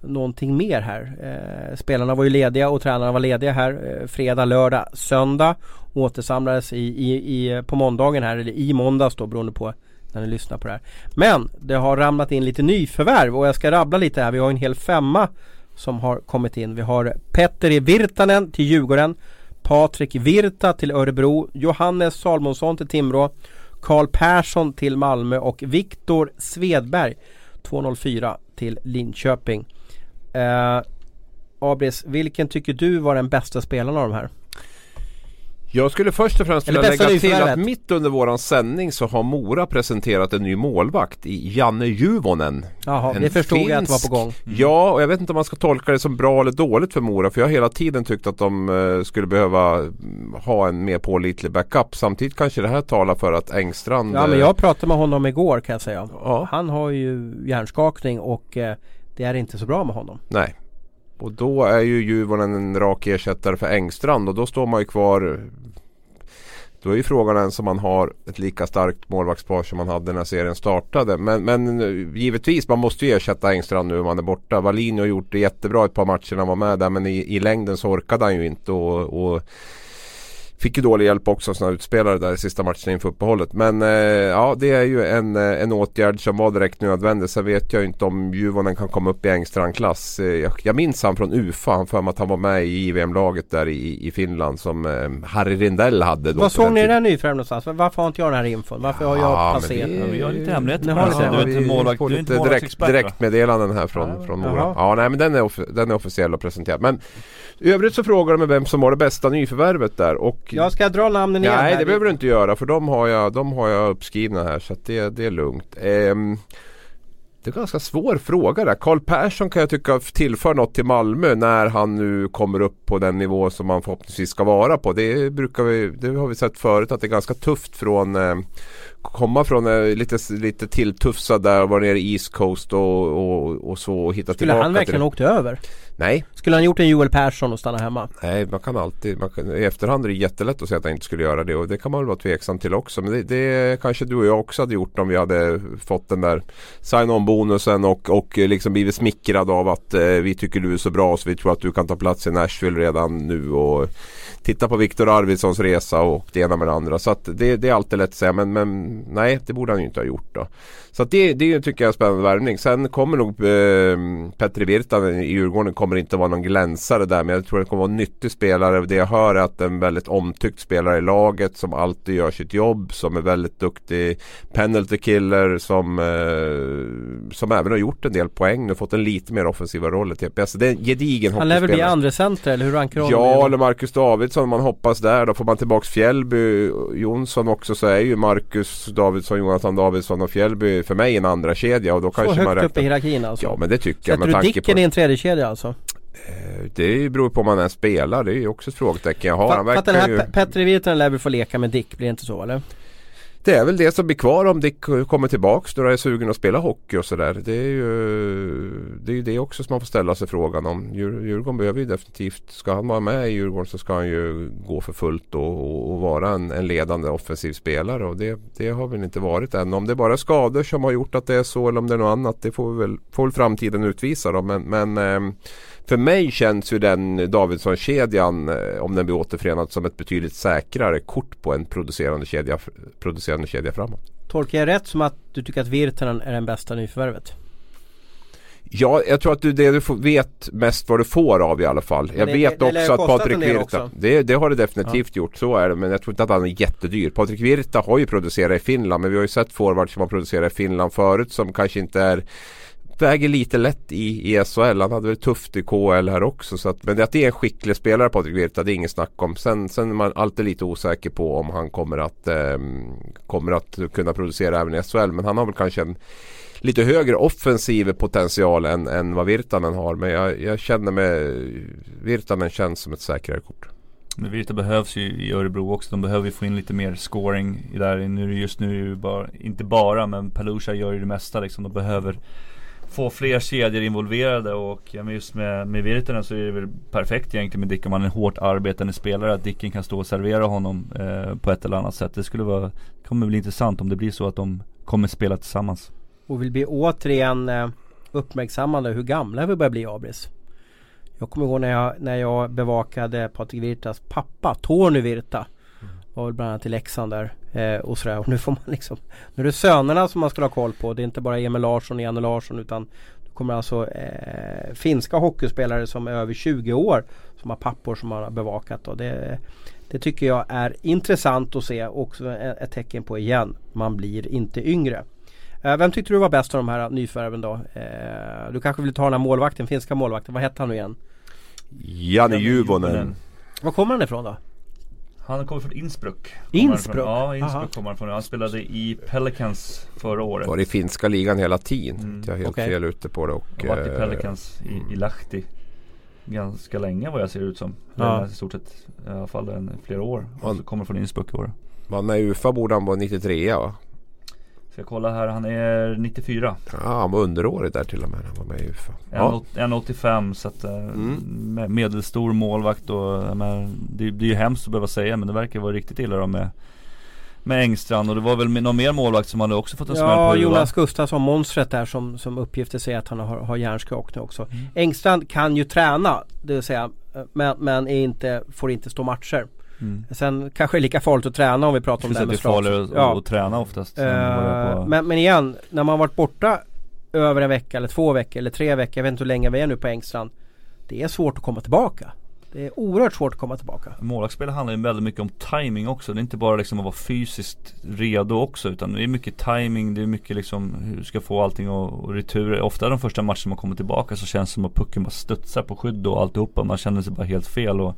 någonting mer här. Eh, spelarna var ju lediga och tränarna var lediga här eh, fredag, lördag, söndag. Återsamlades i, i, i, på måndagen här, eller i måndags då beroende på när ni lyssnar på det här. Men det har ramlat in lite nyförvärv och jag ska rabbla lite här. Vi har en hel femma som har kommit in. Vi har Petteri Virtanen till Djurgården. Patrik Virta till Örebro. Johannes Salmonsson till Timrå. Karl Persson till Malmö och Viktor Svedberg 204 till Linköping. Eh, Abris, vilken tycker du var den bästa spelaren av de här? Jag skulle först och främst vilja lägga till att mitt under våran sändning så har Mora presenterat en ny målvakt i Janne Juvonen. Jaha, En det förstod jag att var finsk- på gång. Ja, och jag vet inte om man ska tolka det som bra eller dåligt för Mora. För jag har hela tiden tyckt att de eh, skulle behöva mm, ha en mer pålitlig backup. Samtidigt kanske det här talar för att Engstrand... Ja men eh, jag pratade med honom igår kan jag säga. Ja, Han har ju hjärnskakning och eh, det är inte så bra med honom. nej. Och då är ju Juvonen en rak ersättare för Engstrand och då står man ju kvar då är ju frågan ens om man har ett lika starkt målvaktspar som man hade när serien startade. Men, men eh, givetvis, man måste ju ersätta Engstrand nu om han är borta. Wallin har gjort det jättebra ett par matcher när han var med där men i, i längden så orkade han ju inte. Och, och Fick ju dålig hjälp också av sina utspelare där i sista matchen inför uppehållet. Men eh, ja, det är ju en, eh, en åtgärd som var direkt nödvändig. Sen vet jag ju inte om Juvonen kan komma upp i Engstrand-klass. Eh, jag, jag minns han från UFA. Han för mig att han var med i JVM-laget där i, i Finland som eh, Harry Rindell hade. Då Vad såg den ni den nyförvärven någonstans? Varför har inte jag den här infon? Varför har jag Ja, passerat? Ja, vi har lite hemligheter här. Du är inte vi målvakt, du är inte lite direkt, direktmeddelanden här från, Ja, från. Mora. Ja, nej men den är, off- den är officiell och presenterad. Men i övrigt så frågar de vem som var det bästa nyförvärvet där. Och Jag ska dra namnen igen Nej det behöver du inte göra för de har jag, de har jag uppskrivna här så det, det är lugnt. Ehm, det är en ganska svår fråga där. Karl Persson kan jag tycka tillför något till Malmö när han nu kommer upp på den nivå som han förhoppningsvis ska vara på. Det, brukar vi, det har vi sett förut att det är ganska tufft från eh, komma från eh, lite, lite tilltufsad där och vara nere i East Coast och, och, och så och hitta Skulle tillbaka han verkligen till åkt över? Nej, Skulle han gjort en Joel Persson och stanna hemma? Nej, man kan alltid, man kan, i efterhand är det jättelätt att säga att han inte skulle göra det och det kan man väl vara tveksam till också. Men det, det kanske du och jag också hade gjort om vi hade fått den där sign-on bonusen och, och liksom blivit smickrad av att eh, vi tycker du är så bra så vi tror att du kan ta plats i Nashville redan nu och titta på Viktor Arvidssons resa och det ena med det andra. Så att det, det är alltid lätt att säga men, men nej, det borde han ju inte ha gjort då. Så att det, det tycker jag är en spännande värvning. Sen kommer nog eh, Petri Virtanen i Djurgården kommer inte vara någon glänsare där men jag tror det kommer vara en nyttig spelare. Det jag hör är att en väldigt omtyckt spelare i laget som alltid gör sitt jobb. Som är väldigt duktig penalty killer som, eh, som även har gjort en del poäng. Nu fått en lite mer offensiva roll i TPS. Det är en gedigen Han lär väl bli andra center eller hur rankar du Ja, eller Marcus Davidsson man hoppas där. Då får man tillbaks Fjällby Jonsson också så är ju Marcus Davidsson, Jonathan Davidsson och Fjällby för mig en andra kedja och då så kanske man högt upp i hierarkin alltså? Ja men det tycker jag Sätter du tanke på Dicken i en tredje kedja alltså? Eh, Det beror på om man ens spelar. Det är ju också ett frågetecken jag har. Han Fa- Fattar den verkar här ju... Pe- Petri Virtanen lär väl få leka med Dick, blir det inte så eller? Det är väl det som blir kvar om Dick kommer tillbaks jag är sugen att spela hockey och sådär. Det är ju det, är det också som man får ställa sig frågan om. Djur, Djurgården behöver ju definitivt, ska han vara med i Djurgården så ska han ju gå för fullt och, och, och vara en, en ledande offensiv spelare. Och det, det har väl inte varit än. Om det är bara skador som har gjort att det är så eller om det är något annat. Det får väl, får väl framtiden utvisa då. Men, men ehm, för mig känns ju den Davidsson-kedjan eh, om den blir återförenad som ett betydligt säkrare kort på en producerande kedja, producerande kedja framåt. Tolkar jag rätt som att du tycker att Virtanen är den bästa nyförvärvet? Ja, jag tror att du, det du får, vet mest vad du får av i alla fall. Jag det- vet det- också att Patrik Virta, det, det har det definitivt gjort, så är det. Men jag tror inte att han är jättedyr. Patrik Virta har ju producerat i Finland men vi har ju sett forwards som har producerat i Finland förut som kanske inte är Väger lite lätt i, i SHL. Han hade väl tufft i KHL här också. Så att, men att det är en skicklig spelare Patrik Virta, det är inget snack om. Sen, sen är man alltid lite osäker på om han kommer att, eh, kommer att kunna producera även i SHL. Men han har väl kanske en lite högre offensiv potential än, än vad Virtanen har. Men jag, jag känner med Virtanen känns som ett säkrare kort. Men Virta behövs ju i Örebro också. De behöver ju få in lite mer scoring i där. Nu, just nu är det ju bara, inte bara, men Palusha gör ju det mesta liksom. De behöver få fler kedjor involverade och ja, just med, med Virtanen så är det väl perfekt egentligen med Dick om han är en hårt arbetande spelare. Att Dicken kan stå och servera honom eh, på ett eller annat sätt. Det skulle vara, kommer bli intressant om det blir så att de kommer spela tillsammans. Och vill bli återigen eh, uppmärksammade hur gamla vi börjar bli Abris. Jag kommer ihåg när jag, när jag bevakade Patrik Virtas pappa, Tony Virta. Var väl bland annat i Leksand där. Eh, och sådär. Och nu får man liksom Nu är det sönerna som man ska ha koll på. Det är inte bara Emil Larsson och Janne Larsson utan Det kommer alltså eh, finska hockeyspelare som är över 20 år Som har pappor som man har bevakat och det Det tycker jag är intressant att se också ett ett tecken på igen Man blir inte yngre Eh, Vem tyckte du var bäst av de här nyförvärven då? Eh, du kanske vill ta den här målvakten, finska målvakten. Vad hette han nu igen? Janne Juvonen. Var kommer han ifrån då? Han kommer från Innsbruck. Kommer han Innsbruck? Från, ja, Innsbruck Aha. kommer han från. Han spelade i Pelicans förra året. Var i finska ligan hela tiden. Mm. Jag är helt Okej. fel ute på det. Och, har varit i eh, Pelicans i, i Lahti Ganska länge vad jag ser ut som. Ja. I stort sett i alla fall en, flera år. Och så kommer från Innsbruck i år. Var med i Ufa borde han vara 93 va? Ska jag kolla här, han är 94. Ja, han var underårig där till och med. Han var med i Ufa. Ja. 1,85 så att eh, med- medelstor målvakt och menar, det, det är ju hemskt att behöva säga men det verkar vara riktigt illa då med med Engstrand och det var väl någon mer målvakt som hade också fått en smäll Ja, på va? Jonas Gustafsson, monstret där som, som uppgifter säger att han har, har hjärnskakning också. Mm. Engstrand kan ju träna, det vill säga men, men är inte, får inte stå matcher. Mm. Sen kanske det är lika farligt att träna om vi pratar om det här att det är med farligare slag. att, att träna oftast. på- men, men igen, när man varit borta över en vecka eller två veckor eller tre veckor, jag vet inte hur länge vi är nu på Engstrand. Det är svårt att komma tillbaka. Det är oerhört svårt att komma tillbaka. Målvaktsspel handlar ju väldigt mycket om timing också. Det är inte bara liksom att vara fysiskt redo också utan det är mycket timing, det är mycket liksom hur du ska få allting och, och retur. Ofta de första matcherna man kommer tillbaka så känns det som att pucken bara studsar på skydd och alltihopa. Man känner sig bara helt fel och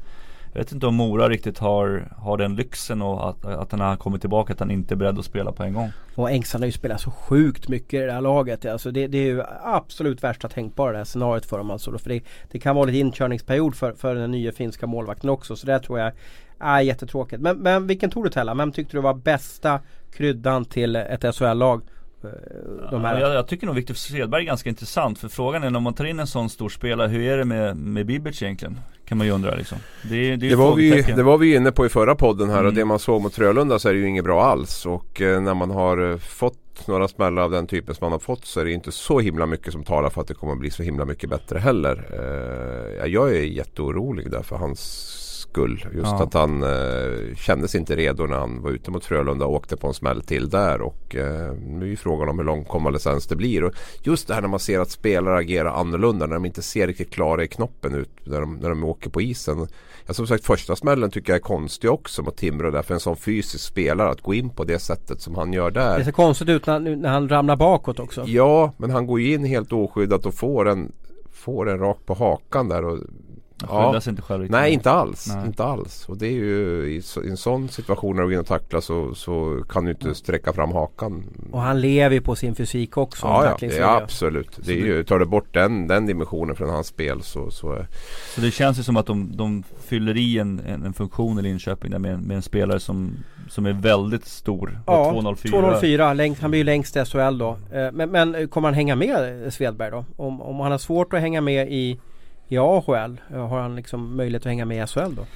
jag vet inte om Mora riktigt har, har den lyxen och att, att han kommer tillbaka att han inte är beredd att spela på en gång. Och Engstrand har ju spelat så sjukt mycket i det här laget. Alltså det, det är ju absolut värsta tänkbara det här scenariot för dem alltså. För det, det kan vara lite inkörningsperiod för, för den nya finska målvakten också. Så det tror jag är jättetråkigt. Men, men vilken tog du Tella? Vem tyckte du var bästa kryddan till ett SHL-lag? Eh, De här. Ja, jag, jag tycker nog Viktor Sedberg är ganska intressant för frågan är när man tar in en sån stor spelare, hur är det med, med Bibic egentligen? Kan man ju undra liksom. Det, det, Det var, vi, det var vi inne på i förra podden här och Mm. det man såg mot Frölunda så är det ju inget bra alls. Och eh, när man har eh, fått några smällar av den typen som man har fått så är det inte så himla mycket som talar för att det kommer att bli så himla mycket bättre heller. Eh, jag är jätteorolig där för hans skull. Just Ja. att han eh, kändes inte redo när han var ute mot Frölunda och åkte på en smäll till där. Och eh, nu är ju frågan om hur lång konvalescens det blir. Och just det här när man ser att spelare agerar annorlunda när de inte ser riktigt klara i knoppen ut när de, när de åker på isen. Ja, som sagt första smällen tycker jag är konstig också mot Timrå där för en sån fysisk spelare att gå in på det sättet som han gör där. Det ser konstigt ut när, när han ramlar bakåt också. Ja, men han går ju in helt oskyddat och får en, får en rakt på hakan där. Och, Skyddar sig inte själv riktigt. Nej, inte alls. Nej. Inte alls. Och det är ju i, så- i en sån situation när du går in och tacklar så, så kan du inte sträcka fram hakan. Och han lever ju på sin fysik också. Ja, ja, ja absolut. Det är ju, tar du bort den, den dimensionen från hans spel så, så är Så det känns ju som att de, de fyller i en, en, en funktion i Linköping där med, en- med en spelare som, som är väldigt stor. Ja, 204. 204, längst, han blir ju längst i SHL då. Eh, Men, men kommer han hänga med eh, Svedberg då? Om, om han har svårt att hänga med i, i AHL, har han liksom möjlighet att hänga med i SHL då?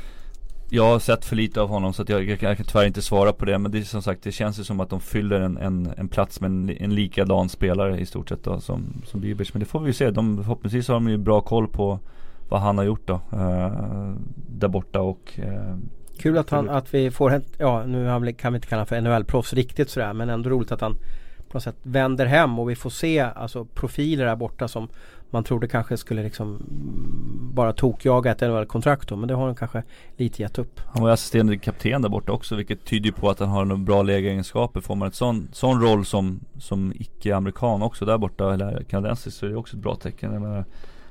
Jag har sett för lite av honom så att jag, jag, kan- jag kan tyvärr inte svara på det. Men det är som sagt, det känns ju som att de fyller en, en, en plats med en, en likadan spelare i stort sett då som, som Bibers Men det får vi ju se, de, förhoppningsvis har de ju bra koll på vad han har gjort då eh, Där borta och eh, Kul att, han, att vi får ett, ja nu kan vi inte kalla honom för NHL-proffs riktigt sådär men ändå roligt att han på något sätt vänder hem och vi får se alltså profiler där borta som man trodde kanske skulle liksom bara tokjaga ett NHL-kontrakt då men det har han kanske lite gett upp. Han var ju assisterande kapten där borta också vilket tyder på att han har några bra lägeregenskaper Får man en sån, sån roll som, som icke-amerikan också där borta eller kanadensisk så är det också ett bra tecken jag menar,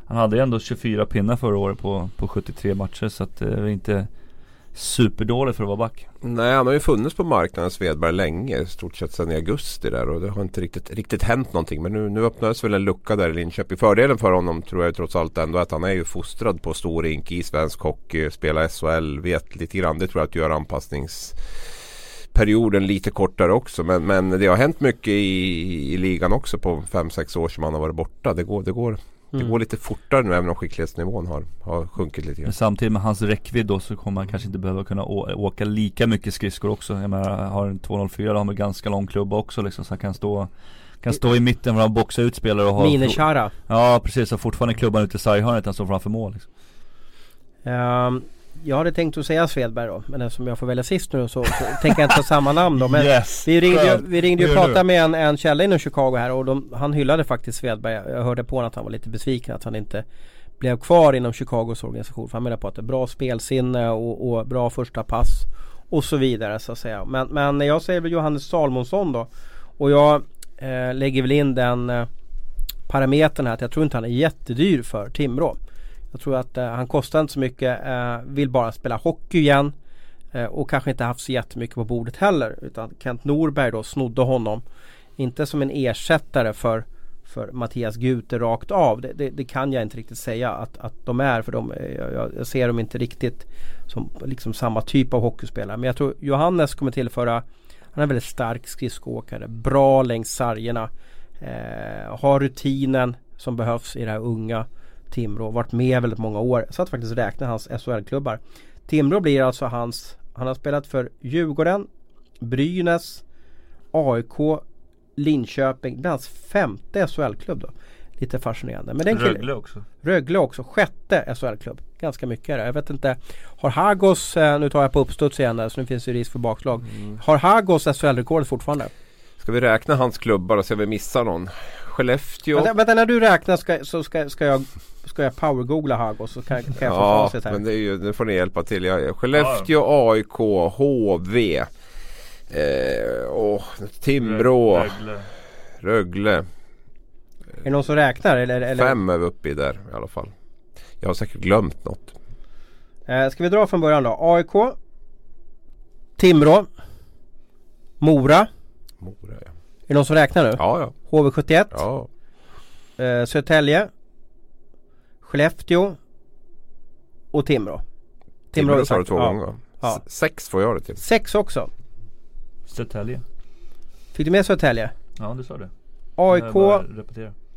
Han hade ju ändå 24 pinnar förra året på, på 73 matcher så att eh, det är inte superdålig för att vara back Nej, han har ju funnits på marknaden Svedberg länge. I stort sett sedan i augusti där och det har inte riktigt, riktigt hänt någonting. Men nu, nu öppnades väl en lucka där i Linköping. Fördelen för honom tror jag trots allt ändå att han är ju fostrad på stor rink i svensk hockey. Spelar SHL, vet lite grann. Det tror jag att gör anpassningsperioden lite kortare också. Men, men det har hänt mycket i, i ligan också på 5-6 år som han har varit borta. Det går, det går, det Mm. går lite fortare nu även om skicklighetsnivån har, har sjunkit lite grann. Men samtidigt med hans räckvidd då så kommer han kanske inte behöva kunna åka lika mycket skridskor också Jag menar, har en 204 då har han ganska lång klubba också liksom så han kan stå kan stå i mitten för att boxa ut spelare och ha Minechara. Ja precis, och fortfarande klubban ute i sarghörnet han står framför mål liksom. Ehm, jag hade tänkt att säga Svedberg då men eftersom jag får välja sist nu så, så tänker jag inte ta samma namn då. Men yes! vi ringde, ju, vi ringde och pratade du? med en, en källa inom Chicago här och de, han hyllade faktiskt Svedberg. Jag hörde på honom att han var lite besviken att han inte blev kvar inom Chicagos organisation. För han menar på att det är bra spelsinne och, och bra första pass och så vidare så att säga. Men, men jag säger väl Johannes Salmonsson då. Och jag eh, lägger väl in den eh, parametern här att jag tror inte han är jättedyr för Timrå. Jag tror att eh, han kostar inte så mycket, eh, vill bara spela hockey igen. Eh, och kanske inte haft så jättemycket på bordet heller. Utan Kent Norberg då snodde honom. Inte som en ersättare för, för Mattias Gute rakt av. Det, det, det kan jag inte riktigt säga att, att de är. För de, eh, jag, jag ser dem inte riktigt som liksom samma typ av hockeyspelare. Men jag tror Johannes kommer tillföra Han är en väldigt stark skridskoåkare. Bra längs sargerna. Eh, har rutinen som behövs i det här unga Timrå. Varit med väldigt många år. Så att faktiskt räkna hans SHL-klubbar. Timrå blir alltså hans Han har spelat för Djurgården Brynäs AIK Linköping. Det är hans femte SHL-klubb då. Lite fascinerande. Men den killen, Rögle också Rögle också. Sjätte SHL-klubb. Ganska mycket är det. Jag vet inte. Har Hagos, eh, nu tar jag på uppstuds igen där, så nu finns det risk för bakslag. Har Hagos SHL-rekordet fortfarande? Ska vi räkna hans klubbar och se om vi missar någon? Skellefteå. Vänta, vänta, när du räknar ska, så ska, ska jag Ska jag powergoogla Hagos så kan, kan jag få Ja, facit här. men det är ju, nu får ni hjälpa till. Jag, Skellefteå, AIK, HV. Eh, och Timrå, Rögle Rögle. Är det någon som räknar eller? eller? Fem är vi uppe i där i alla fall. Jag har säkert glömt något. Eh, ska vi dra från början då? AIK Timrå Mora Mora ja. Är det någon som räknar nu? Ja, ja. HV71 ja. eh, Södertälje Skellefteå Och Timrå Timrå har vi du sagt. två Ja. gånger. Ja. Sex får jag det till. Sex också Södertälje Fick du med Södertälje? Ja du sa det AIK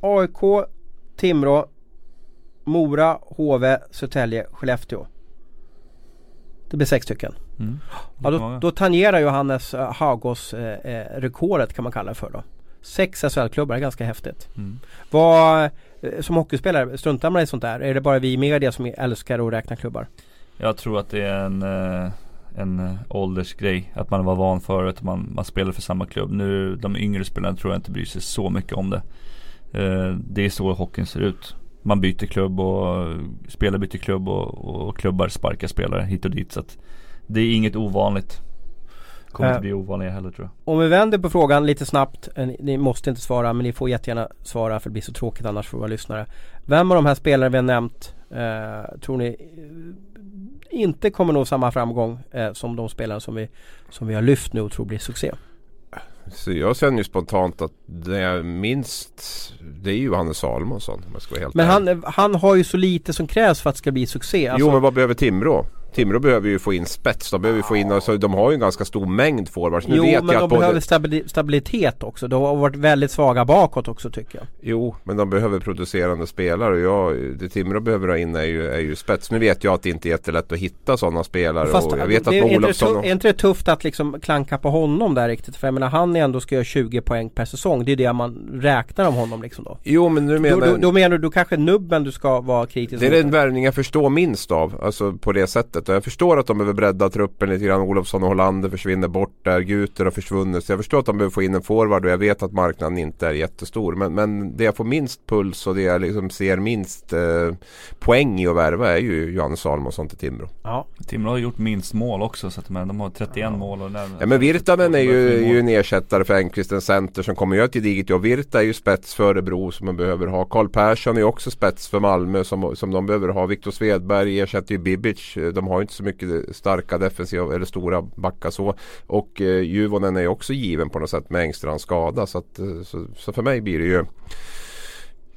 AIK Timrå Mora, HV, Södertälje, Skellefteå Det blir sex stycken mm. Ja, då, då tangerar Johannes uh, Hagos eh, eh, rekordet kan man kalla det för då Sex SHL-klubbar, är ganska häftigt Mm. Vad, eh, som hockeyspelare, struntar man i sånt där? Är det bara vi i media som älskar att räkna klubbar? Jag tror att det är en, eh, en eh, åldersgrej. Att man var van förut, man, man spelar för samma klubb. Nu, de yngre spelarna tror jag inte bryr sig så mycket om det. Eh, det är så hockeyn ser ut. Man byter klubb och spelare byter klubb och, och klubbar sparkar spelare hit och dit. Så att det är inget ovanligt. Kommer inte Äh. bli ovanligare heller tror jag. Om vi vänder på frågan lite snabbt. eh, Ni, ni måste inte svara men ni får jättegärna svara för det blir så tråkigt annars för våra lyssnare. Vem av de här spelarna vi har nämnt eh, tror ni eh, inte kommer nå samma framgång eh, som de spelare som vi, som vi har lyft nu och tror blir succé? Så jag känner ju spontant att det är minst Det är ju Johannes Salomonsson jag Men han, han har ju så lite som krävs för att det ska bli succé. Alltså, Jo men vad behöver Timrå? Timrå behöver ju få in spets. De behöver få in, alltså, de har ju en ganska stor mängd forwards. Nu jo men de behöver stabili- stabilitet också. De har varit väldigt svaga bakåt också tycker jag. Jo men de behöver producerande spelare och jag, det Timrå behöver ha in är ju, är ju spets. Nu vet jag att det inte är jättelätt att hitta sådana spelare Fast och jag vet att det, är, inte det Olofsson tuff, och, är inte det tufft att liksom klanka på honom där riktigt? För jag menar han är ändå ska göra 20 poäng per säsong. Det är det man räknar om honom liksom då. Jo men nu Då, menar då, då menar du, då kanske nubben du ska vara kritisk Det är mot. den värvning jag förstår minst av. Alltså på det sättet. Och jag förstår att de behöver bredda truppen lite grann. Olofsson och Hollander försvinner bort där. Guter har försvunnit. Så jag förstår att de behöver få in en forward och jag vet att marknaden inte är jättestor. Men, men det jag får minst puls och det jag liksom ser minst eh, poäng i att värva är ju Johannes Salomonsson till Timrå. Ja. Timrå har gjort minst mål också så att men de har 31 mål och där, Ja men Virtanen är ju, ju en ersättare för Engqvist, en center som kommer göra ett gediget jobb. Virta är ju spets för Örebro som man behöver ha. Karl Persson är också spets för Malmö som, som de behöver ha. Viktor Svedberg ersätter ju Bibic. De har ju inte så mycket starka defensiva eller stora backar så. Och eh, Juvonen är också given på något sätt med Engstrands skada. Så, att, eh, så, så för mig blir det ju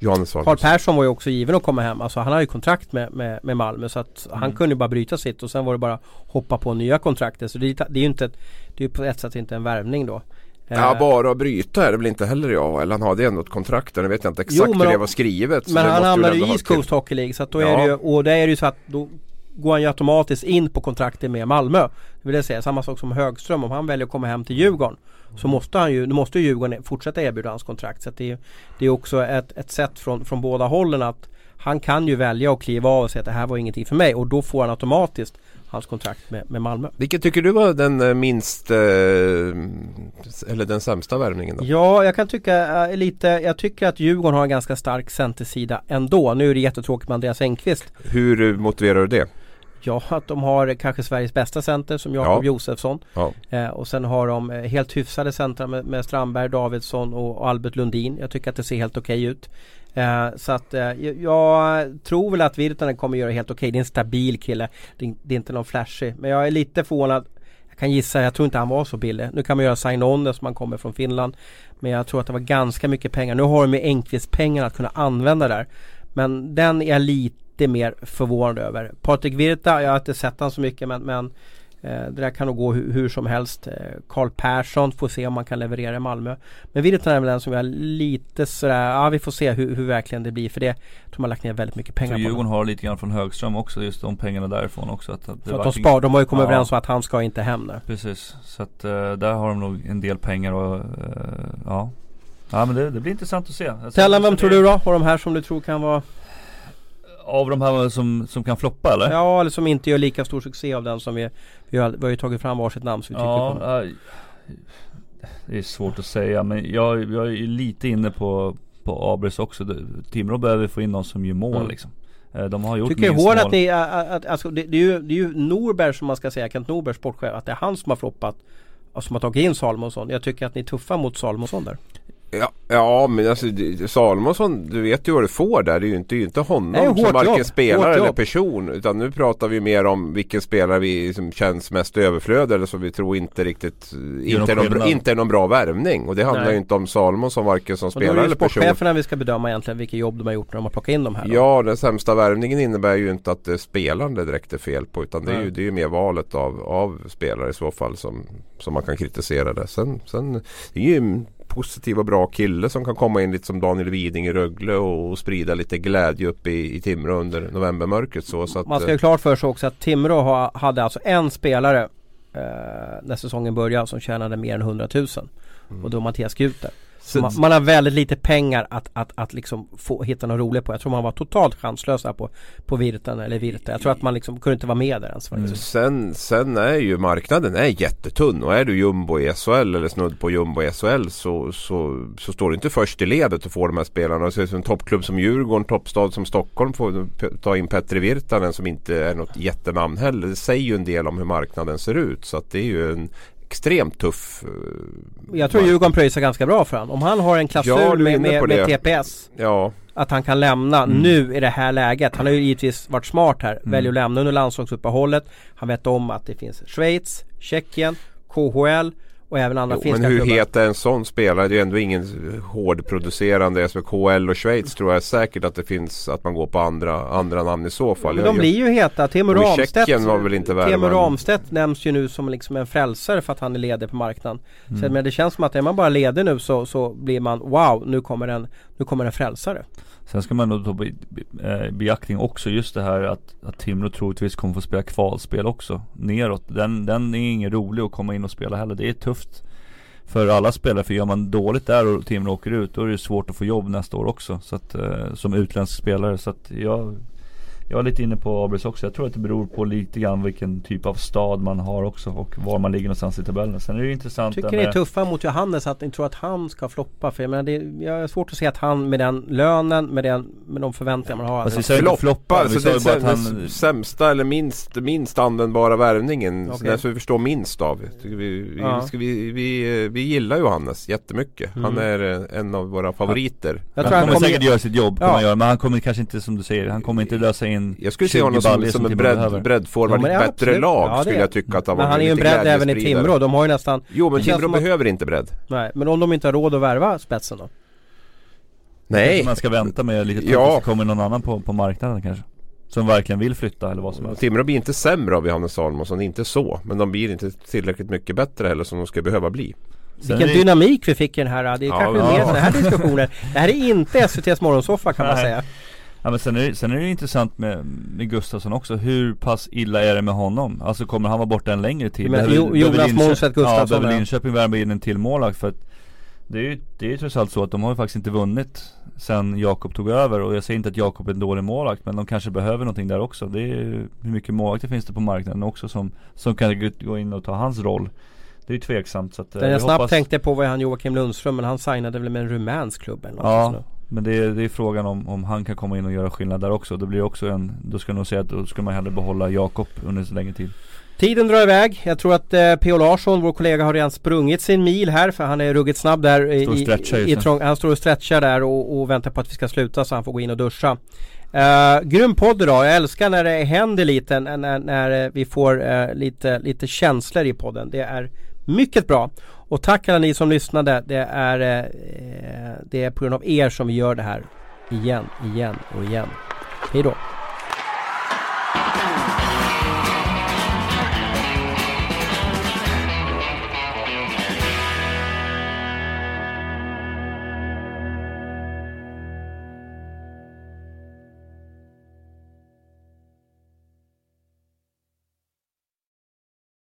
Johannes Wahlqvist. Persson var ju också given att komma hem. Alltså han har ju kontrakt med, med, med Malmö så att han Mm. kunde ju bara bryta sitt och sen var det bara hoppa på nya kontraktet. Så det, är- det är ju inte, ett- det är på ett sätt inte en värvning då. Ja Eh, bara att bryta är det väl inte heller jag. Eller han hade ändå ett kontrakt där. Nu vet jag inte exakt Jo, hur det var skrivet. Men han hamnade ju i East Coast Hockey League så att då är Ja. det ju, och det är det ju så att då går han ju automatiskt in på kontraktet med Malmö. Det vill jag säga, samma sak som Högström. Om han väljer att komma hem till Djurgården så måste han ju, måste ju Djurgården fortsätta erbjuda hans kontrakt. Så det, är, det är också ett, ett sätt från, från båda hållen att han kan ju välja att kliva av och säga att det här var ingenting för mig och då får han automatiskt hans kontrakt med, med Malmö. Vilket tycker du var den eh, minst eh, eller den sämsta värvningen då? Ja, jag kan tycka eh, lite, jag tycker att Djurgården har en ganska stark centersida ändå. Nu är det jättetråkigt med Andreas Engqvist. Hur motiverar du det? Ja, att de har kanske Sveriges bästa center som Jakob Ja. Josefsson. Ja. Eh, och sen har de eh, helt hyfsade centra med, med Strandberg, Davidsson och, Albert Lundin. Jag tycker att det ser helt okej ut. Eh, så att eh, jag, tror väl att Virtanen kommer göra helt okej. Det är en stabil kille. Det, är- det är inte någon flashig. Men jag är lite förvånad. Jag kan gissa, jag tror inte han var så billig. Nu kan man göra sign-on som han kommer från Finland. Men jag tror att det var ganska mycket pengar. Nu har de med Enqvist pengarna att kunna använda där. Men den är jag lite mer förvånad över. Patrik Virta, jag har inte sett han så mycket men, men eh, det där kan nog gå hur, hur som helst. Eh, Karl Persson får se om man kan leverera i Malmö. Men Virta är väl den som jag lite sådär, ja vi får se hur, hur verkligen det blir. För det jag tror man lagt ner väldigt mycket pengar Så på. Djurgården har lite grann från Högström också, just de pengarna därifrån också. Att, att att de spar, de har ju kommit Ja. överens om att han ska inte hem nu. Precis, så att eh, där har de nog en del pengar och eh, ja. Ja men det, det blir intressant att se. Tellan, vem tror du då? Och de här som du tror kan vara Av de här som, som kan floppa eller? Ja, eller som inte gör lika stor succé av den som vi Vi har, vi har ju tagit fram varsitt namn så vi tycker Ja, kommer. eh, det är svårt att säga men jag, jag är lite inne på, på Abris också. Timrå behöver få in någon som gör mål Mm. liksom. Eh, De har gjort Tycker hårt mål. att det är, att, att, alltså, det, det, är ju, det är ju Norberg som man ska säga, Kent Norberg sportchef, att det är han som har floppat och som har tagit in Salomonsson. Jag tycker att ni är tuffa mot Salomonsson där. Ja, ja men alltså Salomonsson, du vet ju vad du får där. Det är ju inte, det är ju inte honom Nej, som varken jobb. spelare Hårt eller jobb. person. Utan nu pratar vi mer om vilken spelare vi som känns mest överflöd eller som vi tror inte riktigt inte är, någon inte är någon bra värvning. Och det handlar Nej. ju inte om Salomonsson varken som Och då är spelare det ju eller person. sportcheferna vi ska bedöma egentligen vilket jobb de har gjort när de har plockat in de här. då. Ja, den sämsta värvningen innebär ju inte att det är spelaren det direkt är fel på. Utan det är, ju, det är ju mer valet av, av spelare i så fall som, som man kan kritisera det. Sen, sen det är ju positiv och bra kille som kan komma in lite som Daniel Widing i Rögle och, sprida lite glädje upp i, i Timrå under novembermörkret. Så, så att, Man ska ju klart för sig också att Timrå ha, hade alltså en spelare eh, när säsongen började som tjänade mer än 100 000. Mm. Och då Mattias Guter. Så man, man, har väldigt lite pengar att, att, att liksom få hitta något roligt på. Jag tror man var totalt chanslös på, på Virten eller Virte. Jag tror att man liksom kunde inte vara med där ens. Mm. Sen, sen är ju marknaden är jättetunn och är du jumbo i SHL eller snudd på jumbo i SHL så, så, så står du inte först i ledet och får de här spelarna. Så en toppklubb som Djurgården, toppstad som Stockholm får ta in Petri Virtanen som inte är något jättenamn heller. Det säger ju en del om hur marknaden ser ut. Så att det är ju en extremt tuff eh, Jag tror Djurgården pröjsar ganska bra för honom. Om han har en klausul ja, med, med, med, TPS ja. Att han kan lämna mm. nu i det här läget. Han har ju givetvis varit smart här. Mm. Väljer att lämna under landslagsuppehållet. Han vet om att det finns Schweiz, Tjeckien, KHL och även andra jo, finska Men hur klubbar. het är en sån spelare? Det är ju ändå ingen hårdproducerande SVKL och Schweiz tror jag säkert att det finns att man går på andra, andra namn i så fall. Men de blir ju heta. Teemu Ramstedt, var väl inte Teemu Ramstedt nämns ju nu som liksom en frälsare för att han är ledig på marknaden. Mm. Så, men det känns som att är man bara ledig nu så, så blir man wow, nu kommer en, nu kommer en frälsare. Sen ska man nog ta eh, beaktning också just det här att, att Timrå troligtvis kommer få spela kvalspel också neråt. Den, den är ingen rolig att komma in och spela heller. Det är tufft för alla spelare. För gör man dåligt där och Timrå åker ut då är det svårt att få jobb nästa år också. Så att, eh, som utländsk spelare. Så att jag jag är lite inne på Abris också. Jag tror att det beror på lite grann vilken typ av stad man har också och var man ligger någonstans i tabellen. Sen är det ju intressant Tycker ni är tuffa mot Johannes att ni tror att han ska floppa? För jag menar, det, jag har svårt att se att han med den lönen, med, den, med de förväntningar man har. Alltså, floppa, floppa alltså det är han... sämsta eller minst, minst användbara värvningen. Okay. Den som vi förstår minst av. Vi, vi, ja. vi, vi, vi gillar Johannes jättemycket. Mm. Han är eh, en av våra favoriter. Jag tror han kommer, kommer säkert göra sitt jobb, ja. göra, men han kommer kanske inte som du säger, han kommer inte lösa in in Jag skulle se honom som, som en bredd, breddforward ja, ett bättre absolut. lag ja, skulle jag tycka att han var Men han är ju en bredd även i Timrå, de har ju nästan Jo men Timrå behöver att... inte bredd Nej, men om de inte har råd att värva spetsen då? Nej Man ska vänta med lite tid ja. så kommer någon annan på, på marknaden kanske som verkligen vill flytta eller vad som helst. Timrå blir inte sämre av Johannes Salomonsson, inte så. Men de blir inte tillräckligt mycket bättre heller som de ska behöva bli. Vilken det... dynamik vi fick i den här. Det är ja, kanske ja. mer sådana här diskussioner. Det här är inte SVT's morgonsoffa kan man säga. Ja men sen är, det, sen är det intressant med, med Gustafsson också. Hur pass illa är det med honom? Alltså kommer han vara borta en längre tid? Men, jo, Jonas Månstedt Gustafsson Ja, behöver Linköping värva in en till målvakt? För att det är ju det är ju trots allt så att de har ju faktiskt inte vunnit sen Jakob tog över och jag säger inte att Jakob är en dålig målvakt men de kanske behöver någonting där också. Det är ju hur mycket målvakter finns det på marknaden också som, som kan gå in och ta hans roll. Det är ju tveksamt så att Den jag, jag snabbt hoppas... tänkte på var han Joakim Lundström men han signade väl med en rumänsk klubb eller något Ja, men det är, det är frågan om, om han kan komma in och göra skillnad där också. Det blir också en, då ska jag nog säga att då ska man hellre behålla Jakob under så länge tid. Tiden drar iväg. Jag tror att eh, P.O. Larsson, vår kollega, har redan sprungit sin mil här för han är ruggigt snabb där. I, i, i trång, han står och stretchar där och, och, väntar på att vi ska sluta så han får gå in och duscha. Uh, grym podd idag. Jag älskar när det händer lite, när, när vi får uh, lite, lite känslor i podden. Det är mycket bra. Och tack alla ni som lyssnade. Det är, eh, det är på grund av er som vi gör det här igen, igen och igen. Hejdå!